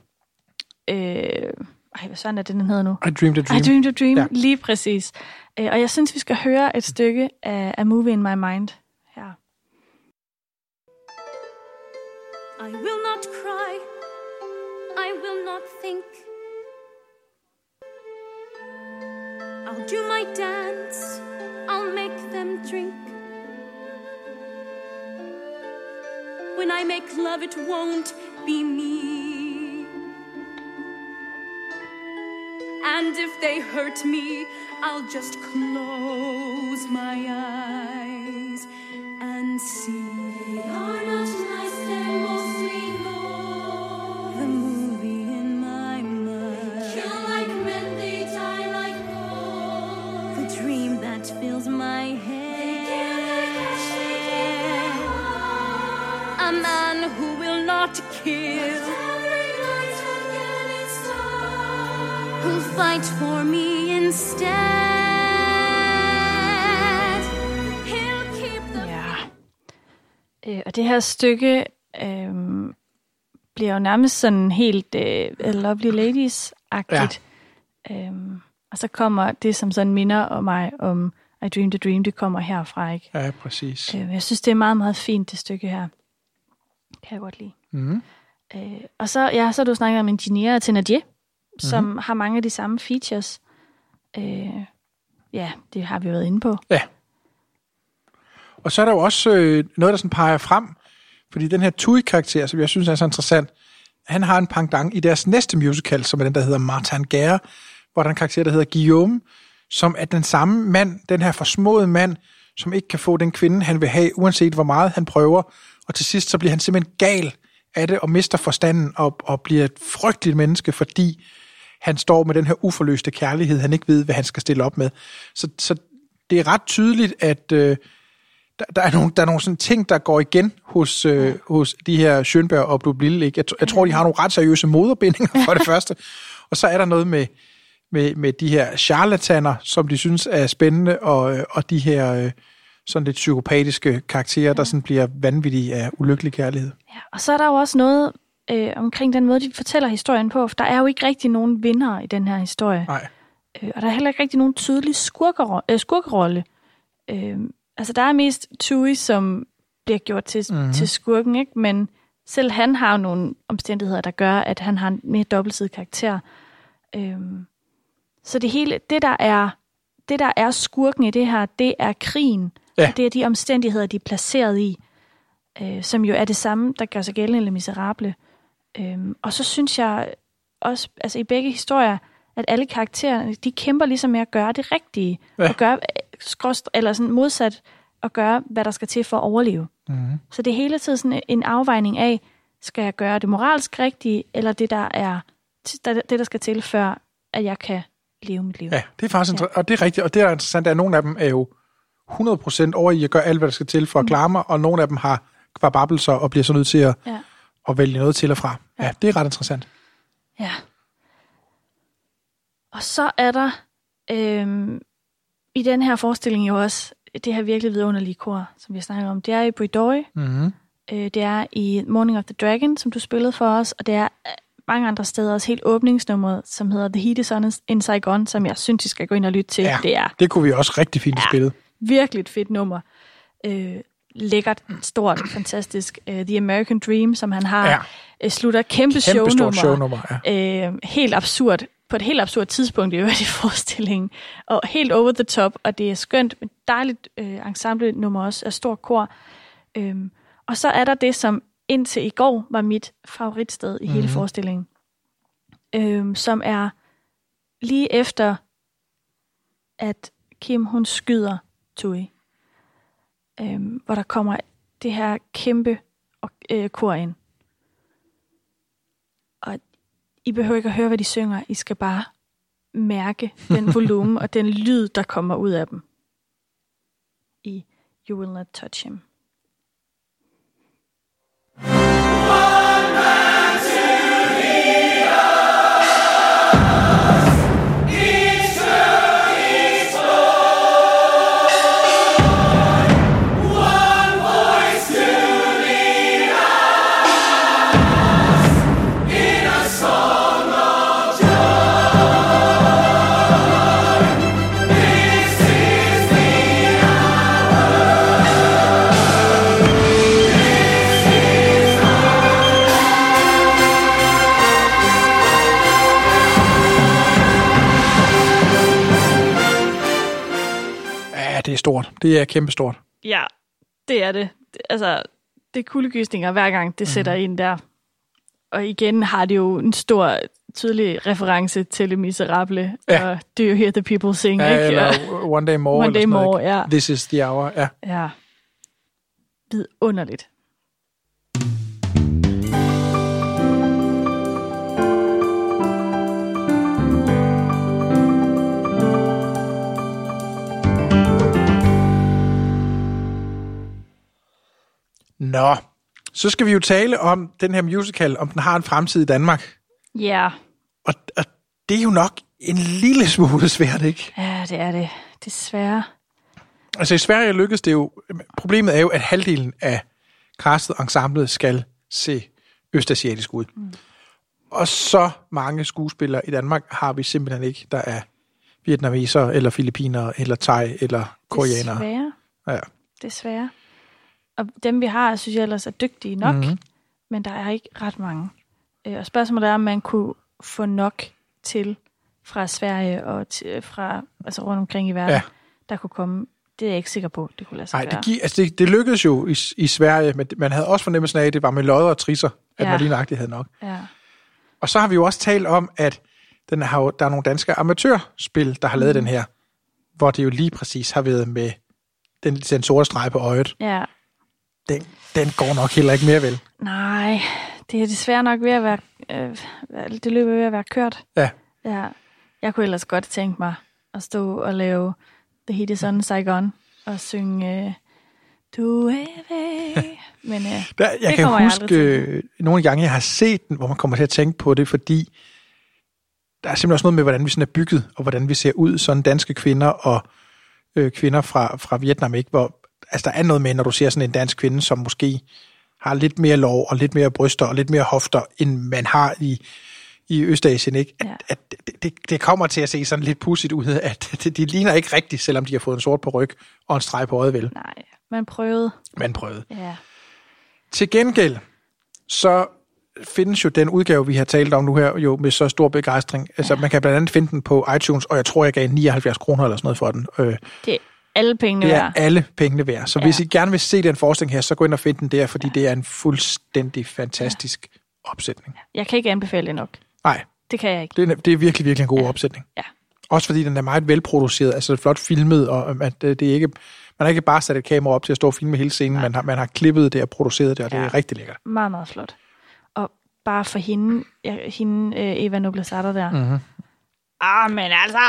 øh, ej, hvad sådan er det, den hedder nu? I dreamed a dream. I Dreamed a Dream, Ja. lige præcis. Øh, og jeg synes, vi skal høre et stykke af, af Movie in My Mind her. I will not cry. I will not think. I'll do my dance. I'll make them drink. When I make love, it won't be me. And if they hurt me, I'll just close my eyes and see. They are not nice, they're mostly low. The movie in my mind. Kill like men, they die like. The dream that fills my head. A man who will not kill. Who'll fight for me instead. He'll keep the Ja. Øh, og det her stykke øh, bliver jo nærmest sådan helt øh, Lovely Ladies-agtigt. Ja. Øhm, og så kommer det, som sådan minder om mig om I Dreamed a Dream, det kommer herfra, ikke? Ja, præcis. Øh, jeg synes, det er meget, meget fint, det stykke her. Kan jeg godt lide. Mm. Øh, og så, ja, så har du snakket om Engineer og Thénardier, som Mhm. har mange af de samme features. Øh, ja, det har vi været inde på. Ja. Og så er der jo også øh, noget, der sådan peger frem, fordi den her Tui-karakter, som jeg synes er så interessant, han har en pendant i deres næste musical, som er den, der hedder Martin Guerre, hvor der er en karakter, der hedder Guillaume, som er den samme mand, den her forsmåede mand, som ikke kan få den kvinde, han vil have, uanset hvor meget han prøver. Og til sidst, så bliver han simpelthen gal af det, og mister forstanden, og, og bliver et frygteligt menneske, fordi han står med den her uforløste kærlighed, han ikke ved, hvad han skal stille op med. Så, så det er ret tydeligt, at øh, der, der, er nogle, der er nogle sådan ting, der går igen hos, øh, hos de her Schönberg og. Ikke? Jeg, jeg tror, de har nogle ret seriøse moderbindinger for det første. Og så er der noget med, med, med de her charlataner, som de synes er spændende, og, øh, og de her øh, sådan lidt psykopatiske karakterer, der sådan bliver vanvittige af ulykkelig kærlighed. Ja, og så er der jo også noget øh, omkring den måde, de fortæller historien på, for der er jo ikke rigtig nogen vinder i den her historie. Nej. Øh, og der er heller ikke rigtig nogen tydelig skurker, øh, skurkerolle. Øh, altså, der er mest Tui, som bliver gjort til, Mhm. mm-hmm. til skurken, ikke? Men selv han har jo nogle omstændigheder, der gør, at han har en mere dobbeltsidig karakter. Øhm, så det hele, det der er, det der er skurken i det her, det er krigen. Ja. Og det er de omstændigheder, de er placeret i, øh, som jo er det samme, der gør sig gældende eller miserable. Øhm, og så synes jeg også, altså i begge historier, at alle karaktererne, de kæmper ligesom med at gøre det rigtige. Ja. Og gøre, skråst, eller sådan modsat, at gøre, hvad der skal til for at overleve. Mm-hmm. Så det er hele tiden sådan en afvejning af, skal jeg gøre det moralsk rigtige, eller det, der er det, der skal til, før at jeg kan leve mit liv. Ja, det er faktisk ja. og det er rigtigt, og det er interessant, at nogle af dem er jo 100% over i at gøre alt, hvad der skal til for at klare mig, og nogle af dem har kvababelser og bliver så nødt til at, Ja. At vælge noget til og fra. Ja, det er ret interessant. Ja. Og så er der øhm, i den her forestilling jo også det her virkelig vidunderlige kor, som vi har snakket om. Det er i Bridoi, Mm-hmm. øh, det er i Morning of the Dragon, som du spillede for os, og det er øh, mange andre steder også helt åbningsnummeret, som hedder The Heat is On in Saigon, som jeg synes, I skal gå ind og lytte til. Ja, Det er det kunne vi også rigtig fint ja. spille. virkelig et fedt nummer. Øh, lækkert, stort, fantastisk. Øh, The American Dream, som han har, Ja. øh, slutter kæmpe, Kæmpe shownummer. shownummer, ja. Øh, helt absurd. På et helt absurd tidspunkt i øvrigt i forestillingen. Og helt over the top, og det er skønt. Et dejligt øh, ensemble-nummer også af stor kor. Øhm, og så er der det, som indtil i går var mit favoritsted i hele Mhm. forestillingen. Øhm, som er lige efter, at Kim hun skyder Tui. Øhm, hvor der kommer det her kæmpe øh, kor ind. Og I behøver ikke at høre, hvad de synger. I skal bare mærke den volumen og den lyd, der kommer ud af dem. I You Will Not Touch Him. Stort. Det er kæmpestort. Ja, det er det. Altså, det er kuldegysninger hver gang, det sætter ind der. Og igen har det jo en stor, tydelig reference til Le Miserable. Ja. Og Do You Hear the People Sing? Ja, ikke? eller One Day More. One Day noget, More, ikke? ja. This is the hour, ja. Ja. Vidunderligt. Nå, så skal vi jo tale om den her musical, om den har en fremtid i Danmark. Ja, Og, og det er jo nok en lille smule svært, ikke? ja det er det. Desværre. Altså i Sverige lykkedes det jo, problemet er jo, at halvdelen af castet ensemblet skal se østasiatisk ud. Mm. Og så mange skuespillere i Danmark har vi simpelthen ikke, der er vietnameser, eller filipiner, eller thai, eller koreanere. Desværre. Ja. Desværre. Og dem, vi har, synes jeg ellers er dygtige nok, Mhm. mm-hmm. men der er ikke ret mange. Øh, Og spørgsmålet er, om man kunne få nok til fra Sverige og til, fra altså rundt omkring i verden, Ja. der kunne komme. Det er jeg ikke sikker på, det kunne lade sig Nej, gøre. det, gi- altså det, det lykkedes jo i, i Sverige, men man havde også fornemmelsen af, at det var med lodder og trisser, at ja. Man lige nøjagtigt havde nok. Ja. Og så har vi jo også talt om, at den har der er nogle danske amatørspil, der har lavet Mhm. den her, hvor det jo lige præcis har været med den, den sorte streg på øjet. ja. Den, den går nok heller ikke mere vel. Nej, det er desværre nok ved at være... Øh, det løber ved at være kørt. Ja. Ja. Jeg kunne ellers godt tænke mig at stå og lave The Heat is on Saigon og synge øh, Du er væk. Men øh, Der, jeg kan jeg huske til. øh, nogle gange, jeg har set den, hvor man kommer til at tænke på det, fordi der er simpelthen også noget med, hvordan vi sådan er bygget, og hvordan vi ser ud, sådan danske kvinder og øh, kvinder fra, fra Vietnam, ikke? Hvor, altså, der er noget med, når du ser sådan en dansk kvinde, som måske har lidt mere lov, og lidt mere bryster, og lidt mere hofter, end man har i, i Østasien, ikke? At, Ja. at det, det, det kommer til at se sådan lidt pudsigt ud, at det, de ligner ikke rigtigt, selvom de har fået en sort på ryg og en streg på øjet, vel? nej, man prøvede. Man prøvede. Ja. Til gengæld, så findes jo den udgave, vi har talt om nu her, jo med så stor begejstring. Altså, man kan blandt andet finde den på iTunes, og jeg tror, jeg gav 79 kroner eller sådan noget for den. Øh, Det alle pengene det er værd. alle pengene værd. Så Ja. hvis I gerne vil se den forestilling her, så gå ind og find den der, fordi det er en fuldstændig fantastisk opsætning. Jeg kan ikke anbefale det nok. Nej, Det kan jeg ikke. det er, det er virkelig, virkelig en god opsætning. Ja. Også fordi den er meget velproduceret, altså flot filmet, og at det det er ikke, man har ikke bare sat et kamera op til at stå og filme hele scenen, man har, man har klippet det og produceret det, og det Ja. er rigtig lækkert. Meget, meget flot. Og bare for hende, ja, hende øh, Eva Noblasata der. Mhm. Ah, men altså,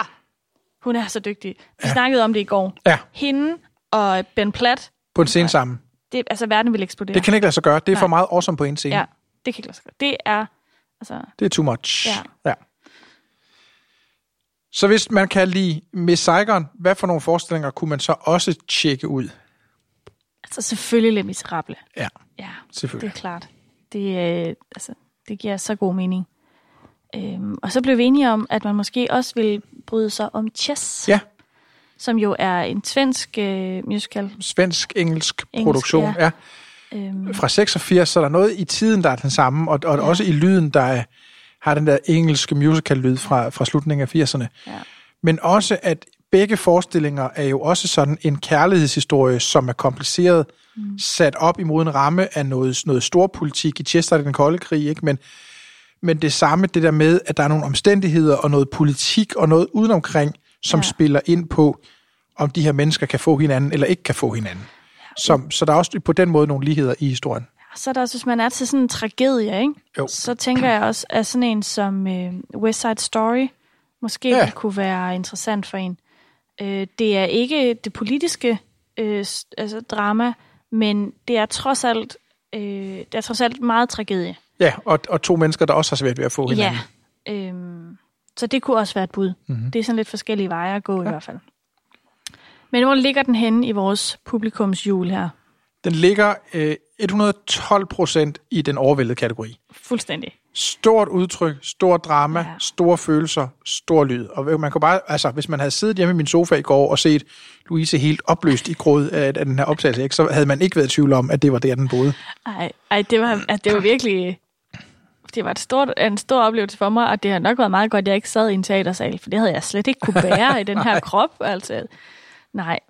hun er så dygtig. Vi ja. snakkede om det i går. Ja, Hende og Ben Platt, på en scene sammen. det, altså verden vil eksplodere. Det kan ikke lade sig gøre. Det er Nej. for meget awesome på en scene. Ja, det kan ikke lade sig gøre. Det er, altså, Det er too much. Ja. ja. Så hvis man kan lide Miss Saigon, hvad for nogle forestillinger kunne man så også tjekke ud? altså selvfølgelig lidt miserable. Ja, Ja, selvfølgelig. det er klart. Det, øh, altså, det giver så god mening. Øhm, og så blev vi enige om, at man måske også vil bryde sig om Chess, Ja, som jo er en svensk øh, musical. svensk-engelsk Engelsk, produktion. ja. Ja. Øhm, Fra 86, så er der noget i tiden, der er den samme, og, og ja. også i lyden, der er, har den der engelske musical-lyd fra, fra slutningen af 80'erne. Ja. Men også, at begge forestillinger er jo også sådan en kærlighedshistorie, som er kompliceret, mm. sat op imod en ramme af noget, noget stor politik. I Chester er det den kolde krig, ikke? Men, men det samme, det der med, at der er nogle omstændigheder og noget politik og noget udenomkring, som Ja. ja. spiller ind på, om de her mennesker kan få hinanden eller ikke kan få hinanden. Som, så der er også på den måde nogle ligheder i historien. så er der også, hvis man er til sådan en tragedie, ikke? Jo. så tænker jeg også, at sådan en som øh, West Side Story måske Ja. ja. kunne være interessant for en. Øh, det er ikke det politiske øh, altså drama, men det er trods alt, øh, det er trods alt meget tragedie. Ja, og, og to mennesker, der også har svært ved at få hinanden. Ja. Øhm, så det kunne også være et bud. Mm-hmm. Det er sådan lidt forskellige veje at gå ja. i hvert fald. Men hvor ligger den henne i vores publikumsjul her? Den ligger øh, 112 procent i den overvældede kategori. Fuldstændig. Stort udtryk, stor drama, Ja. store følelser, stor lyd. Og man kunne bare, altså, hvis man havde siddet hjemme i min sofa i går og set Louise helt opløst i gråd af, af den her optagelse, ikke, så havde man ikke været i tvivl om, at det var der, den boede. Ej, ej det, var, at det var virkelig... Det var et stort, en stor oplevelse for mig, og det har nok været meget godt, at jeg ikke sad i en teatersal, for det havde jeg slet ikke kunne bære i den her krop. Altså. Nej,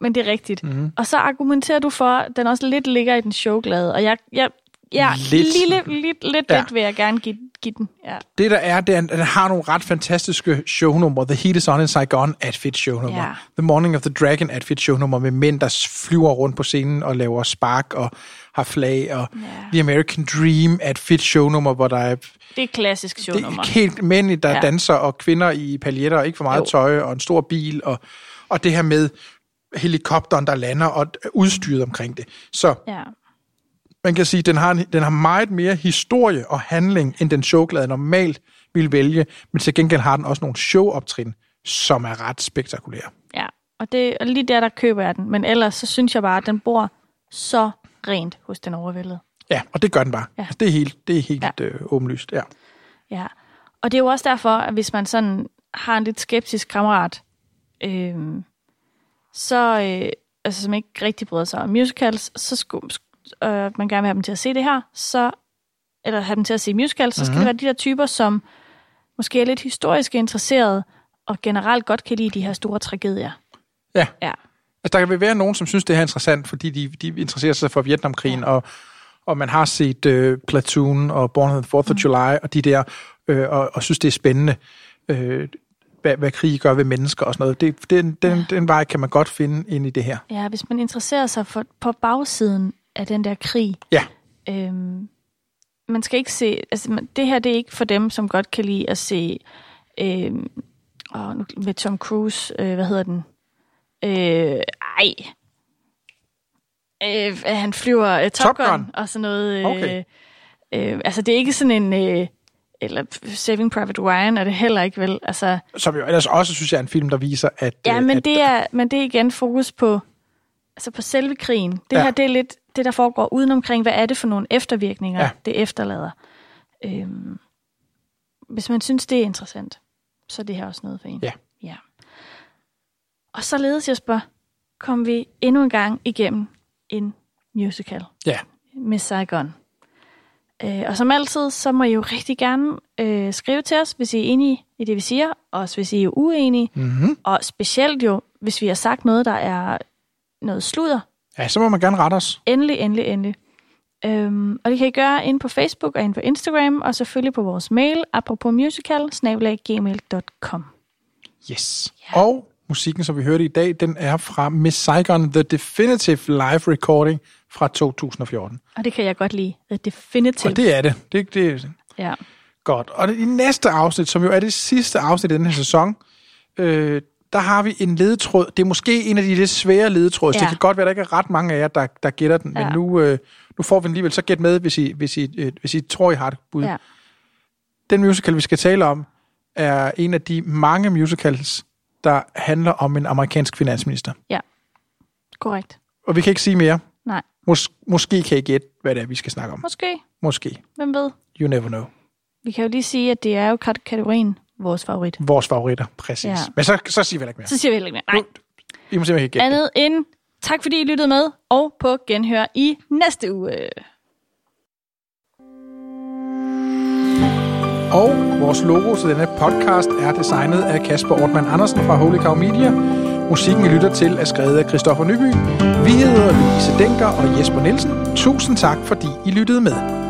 men det er rigtigt. Mhm. Mm. Og så argumenterer du for, at den også lidt ligger i den showglade, og jeg, jeg, jeg Lidt. lille, lidt, lidt, Ja. lidt vil jeg gerne give, give den. Ja. Det der er, det er, den har nogle ret fantastiske shownumre. The Heat is on in Saigon er et fedt shownummer. Ja. The Morning of the Dragon er et fedt shownummer med mænd, der flyver rundt på scenen og laver spark og har flag. Og Ja. The American Dream er et fedt shownummer, hvor der er Det er et klassisk det shownummer. er helt mænd, der Ja. ja. danser, og kvinder i paljetter, og ikke for meget jo. tøj, og en stor bil, og, og det her med helikopteren, der lander, og udstyret omkring det. Så Ja. Man kan sige, at den har, en- den har meget mere historie og handling, end den showglade normalt ville vælge, men til gengæld har den også nogle showoptrin, som er ret spektakulære. Ja, og, det, og lige der, der køber jeg den. Men ellers, så synes jeg bare, at den bor så rent hos den overvældede. Ja, og det gør den bare. Ja. Ja. Det er helt, det er helt ja. øh, åbenlyst. Ja. Ja, og det er jo også derfor, at hvis man sådan har en lidt skeptisk kammerat, øh, så, øh, altså som ikke rigtig bryder sig om musicals, så skulle øh, man gerne vil have dem til at se det her, så, eller have dem til at se musicals, så skal Mhm. det være de der typer, som måske er lidt historisk interesserede, og generelt godt kan lide de her store tragedier. ja. Ja, Altså, der kan være nogen, som synes, det her er interessant, fordi de, de interesserer sig for Vietnamkrigen, ja. og, og man har set øh, Platoon og Born on the 4th of Mm. July, og de der, øh, og, og synes, det er spændende, øh, hvad, hvad krig gør ved mennesker og sådan noget. Det, den, den, den vej kan man godt finde ind i det her. ja hvis man interesserer sig for, på bagsiden af den der krig, Ja, Øhm, man skal ikke se, altså det her det er ikke for dem, som godt kan lide at se, øhm, åh, nu, med Tom Cruise, øh, hvad hedder den? Øh, ej. Øh, han flyver øh, Top, Top Gun, Gun. og sådan noget. Øh, Okay. øh, altså det er ikke sådan en, øh, eller Saving Private Ryan er det heller ikke vel, altså som jo ellers også, synes jeg, er en film, der viser, at... Ja, øh, men at, det, er, men det er igen fokus på, altså på selve krigen. Det. Ja. her, det er lidt det, der foregår udenomkring. Hvad er det for nogle eftervirkninger, ja. Det efterlader? Øhm, hvis man synes, det er interessant, så er det her også noget for en. Ja. ja. Og således, Jesper, kom vi endnu en gang igennem en musical Ja, med Saigon. Øh, og som altid, så må I jo rigtig gerne øh, skrive til os, hvis I er enige i det, vi siger, og hvis I er uenige. Mm-hmm. Og specielt jo, hvis vi har sagt noget, der er noget sludder. Ja, så må man gerne rette os. Endelig, endelig, endelig. Øhm, og det kan I gøre ind på Facebook og ind på Instagram, og selvfølgelig på vores mail, apropos musical, gmail.com. Yes. Ja. Og musikken, som vi hørte i dag, den er fra Miss Saigon, The Definitive Live Recording fra 2014. Og det kan jeg godt lide. The Definitive. Og det er det. Det, det er Ja. godt. Og i næste afsnit, som jo er det sidste afsnit i den her sæson, øh, der har vi en ledetråd. Det er måske en af de lidt svære ledetråde. Ja. Ja. Det kan godt være, at der ikke er ret mange af jer, der, der gætter den. Ja. Ja. Men nu, øh, nu får vi den alligevel. Så gæt med, hvis I, hvis I, øh, hvis I tror, I har et bud. ja. Den musical, vi skal tale om, er en af de mange musicals, der handler om en amerikansk finansminister. Korrekt. Og vi kan ikke sige mere. Nej. Mås- måske kan I gætte, hvad det er, vi skal snakke om. Måske. Måske. Hvem ved? You never know. Vi kan jo lige sige, at det er jo kat- kategorien vores favorit. Vores favoritter, præcis. Ja. Men så, så siger vi heller ikke mere. Så siger vi heller ikke mere. Nej. I må simpelthen ikke gætte. det. Andet end tak, fordi I lyttede med, og på genhør i næste uge. Og vores logo til denne podcast er designet af Kasper Ortmann Andersen fra Holy Cow Media. Musikken, I lytter til, er skrevet af Christoffer Nyby. Vi hedder Louise Denker og Jesper Nielsen. Tusind tak, fordi I lyttede med.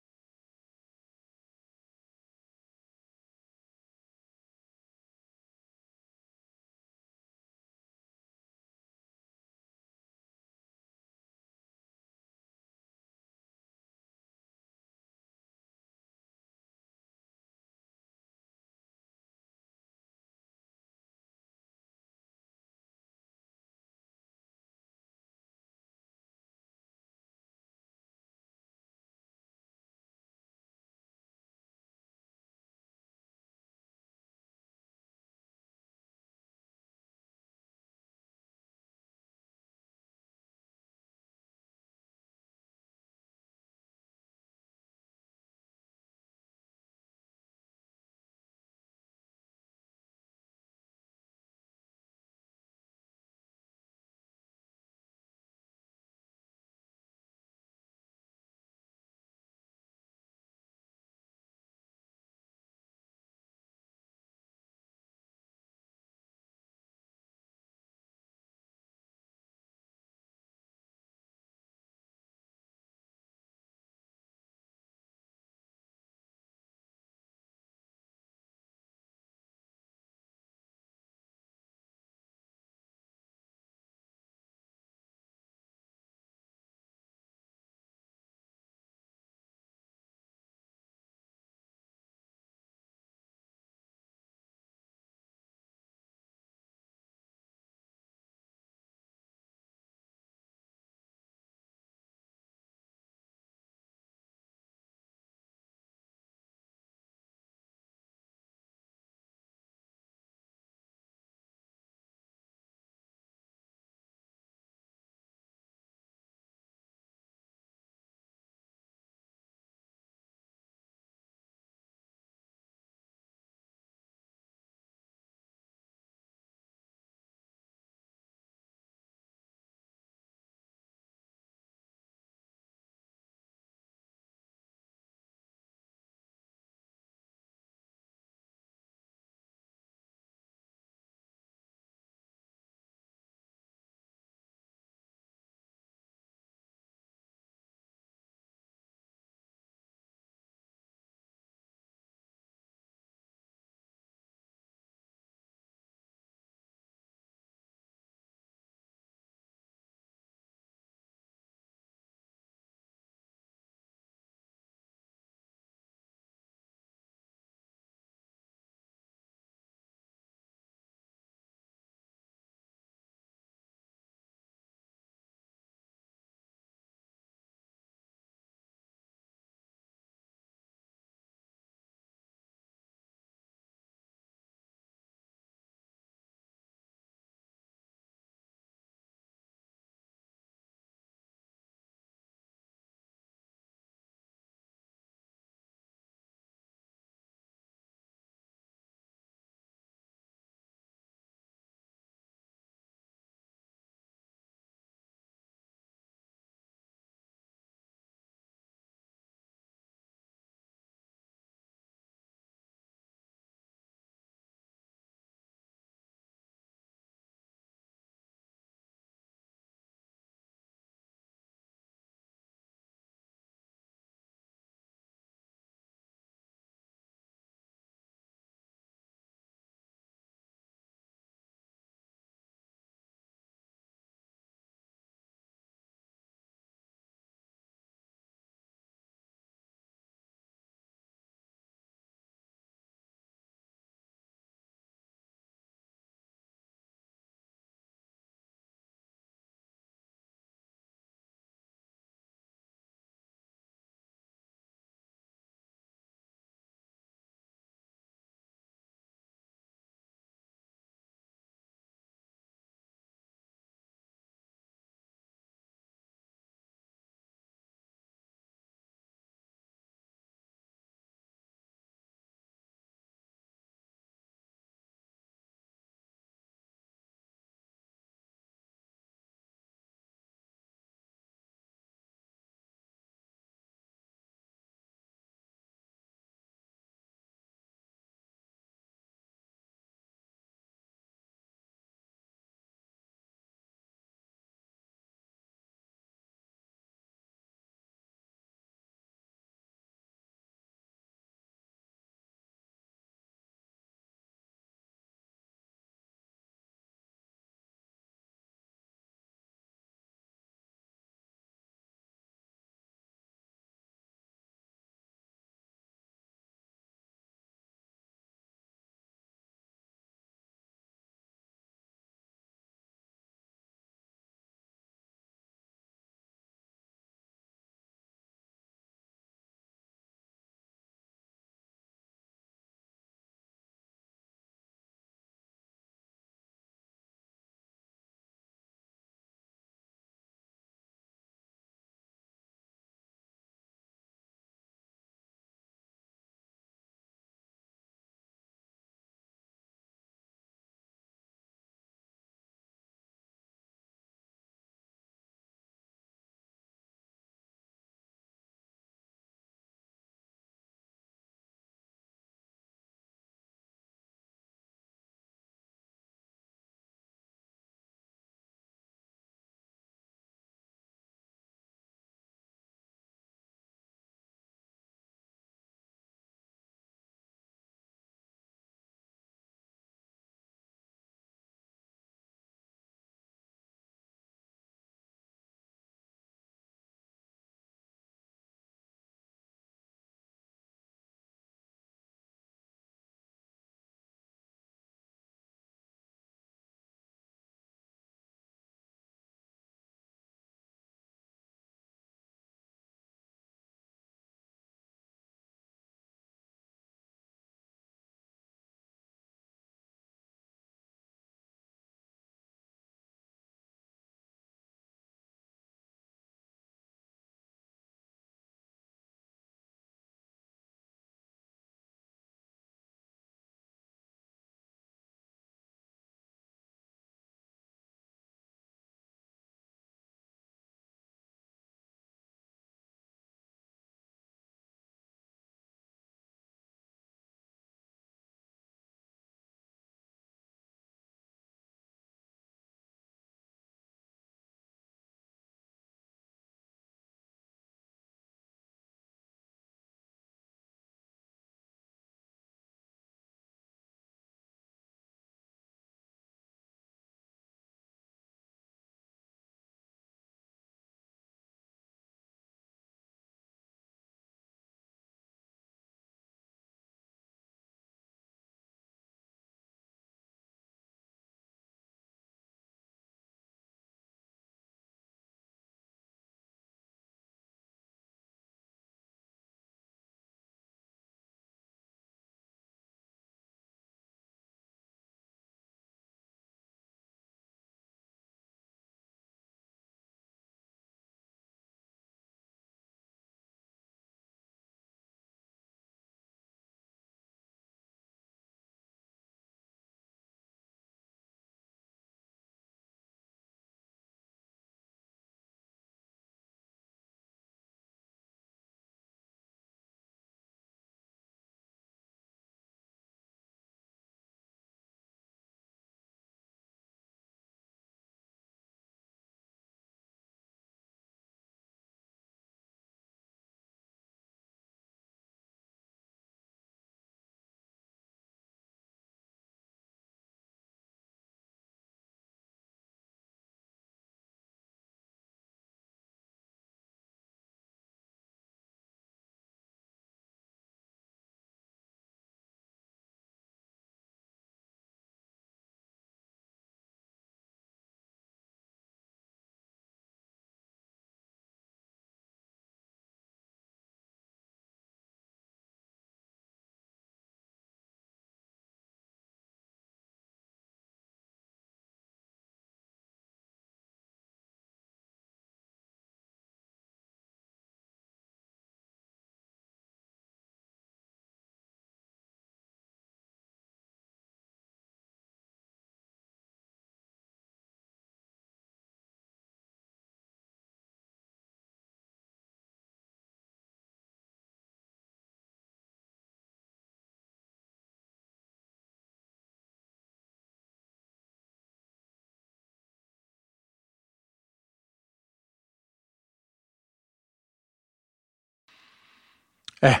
Ja,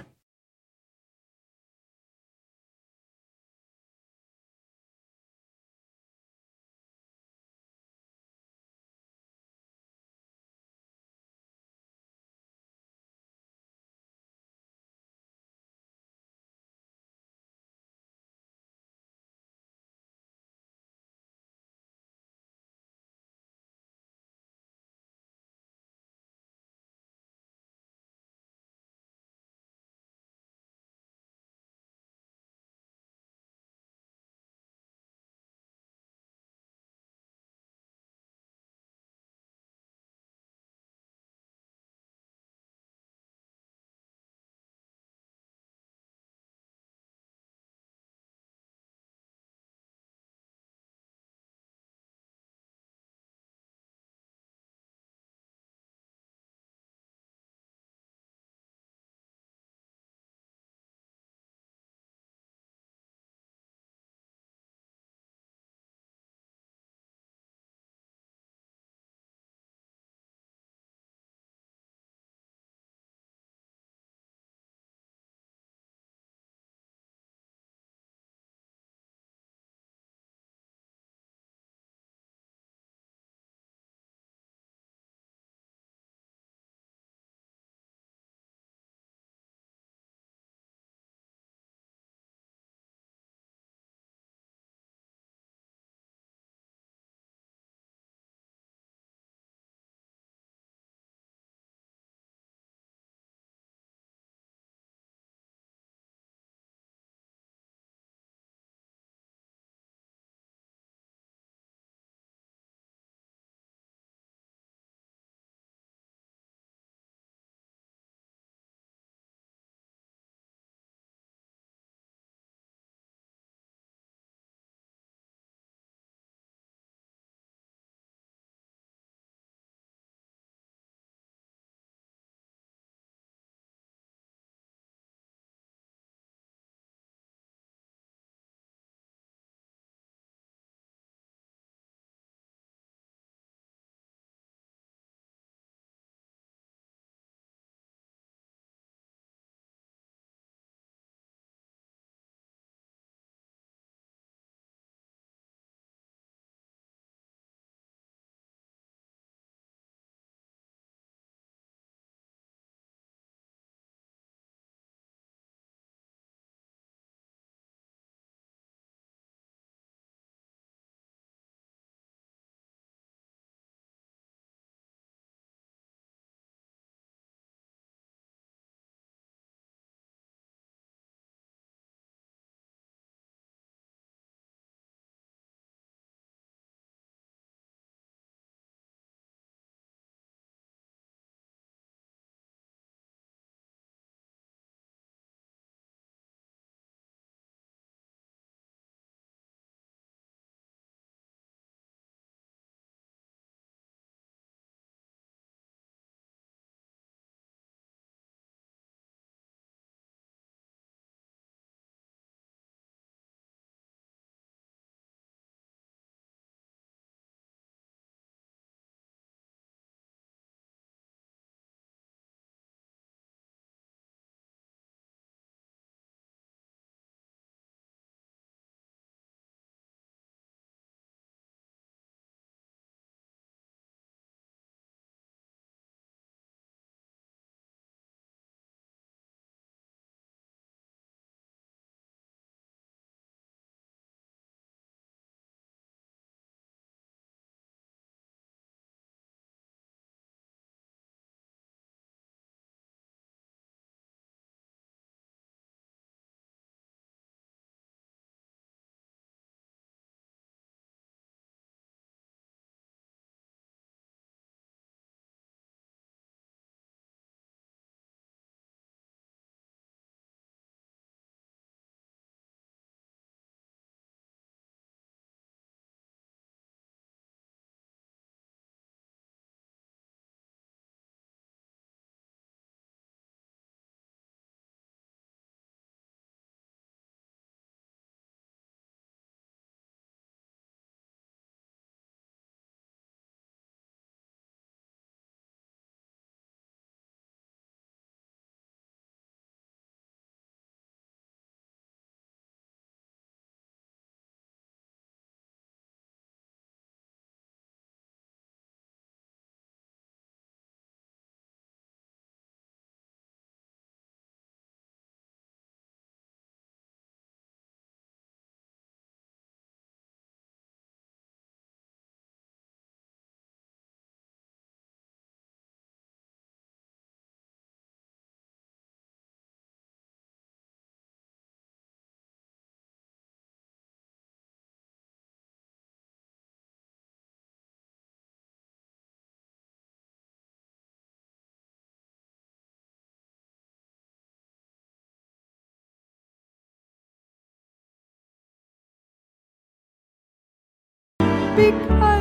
because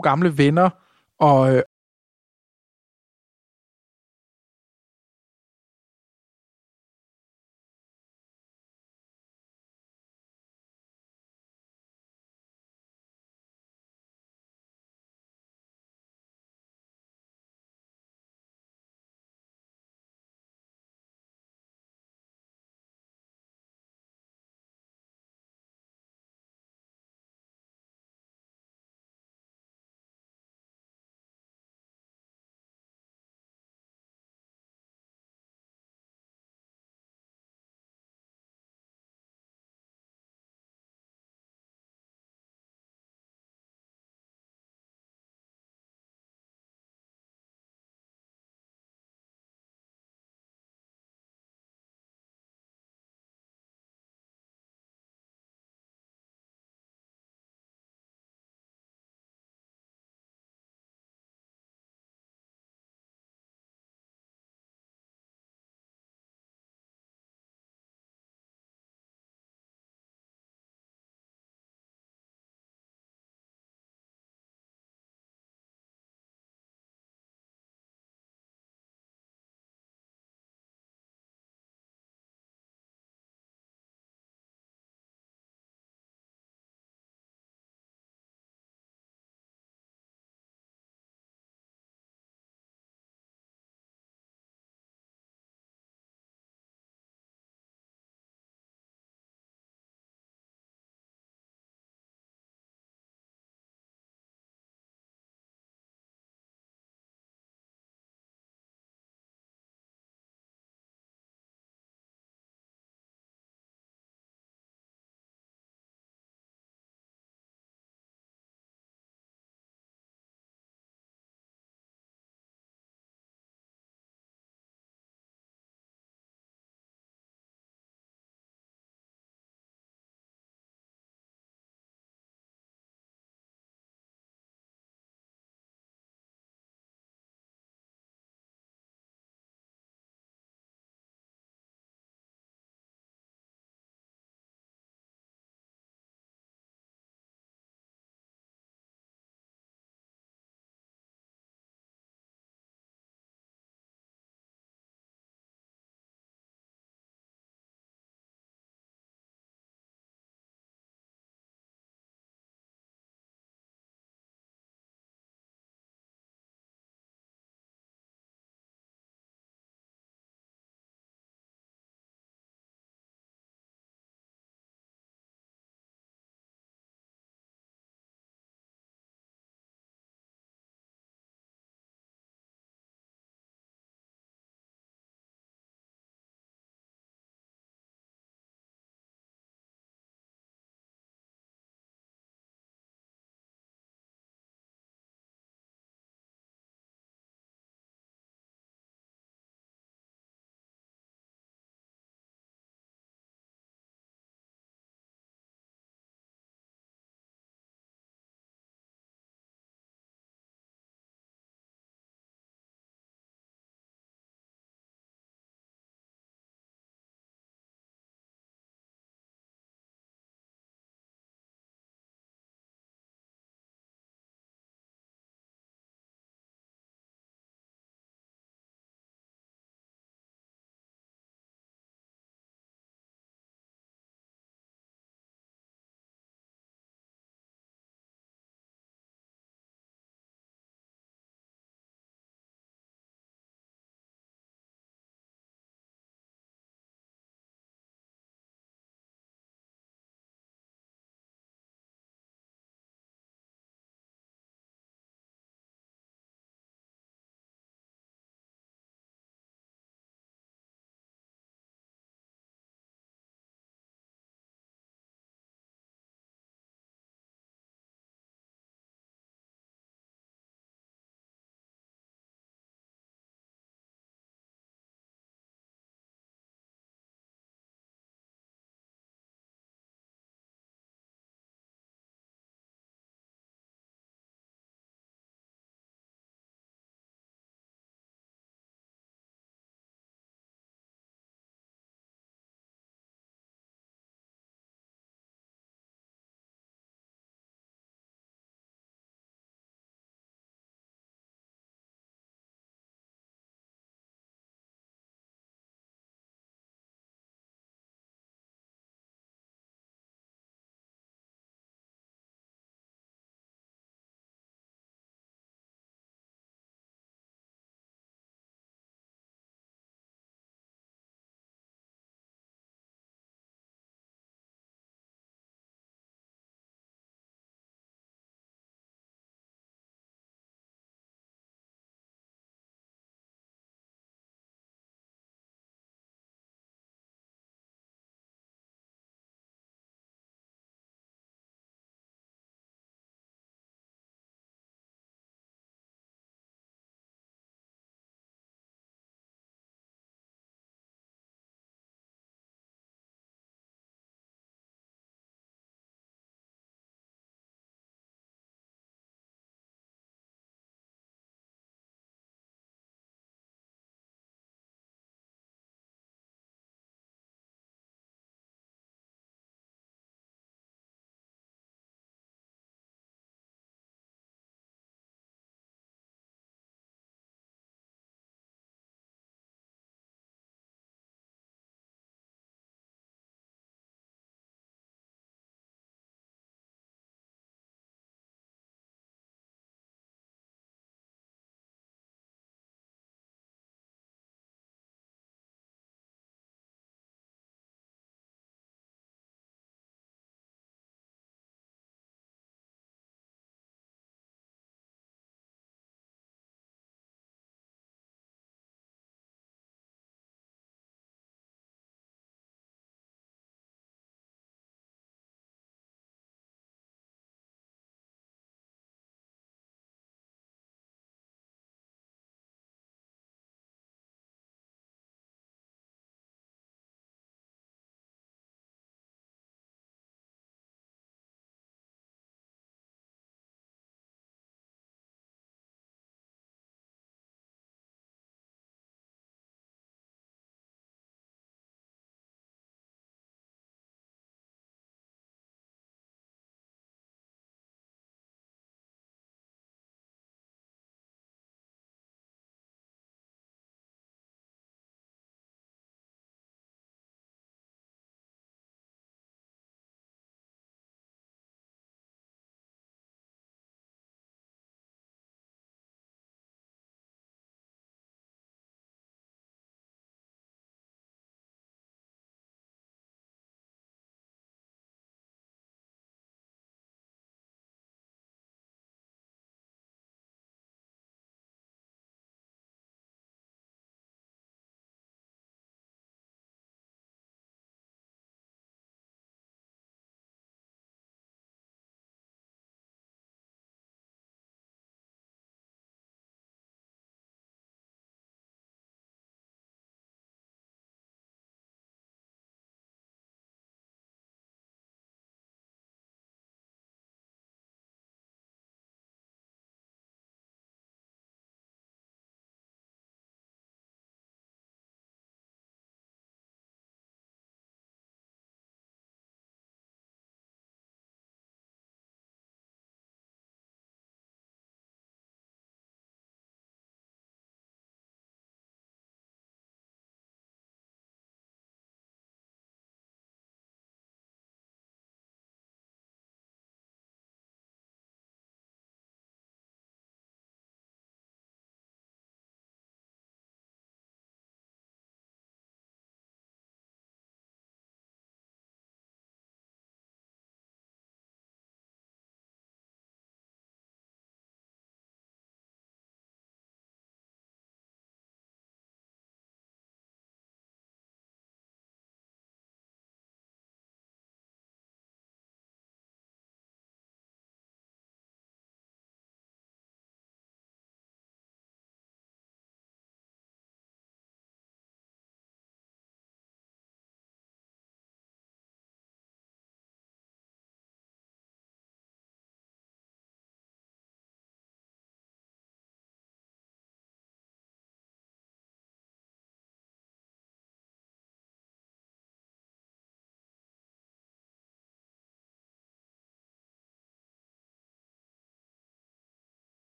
gamle venner, og, øh,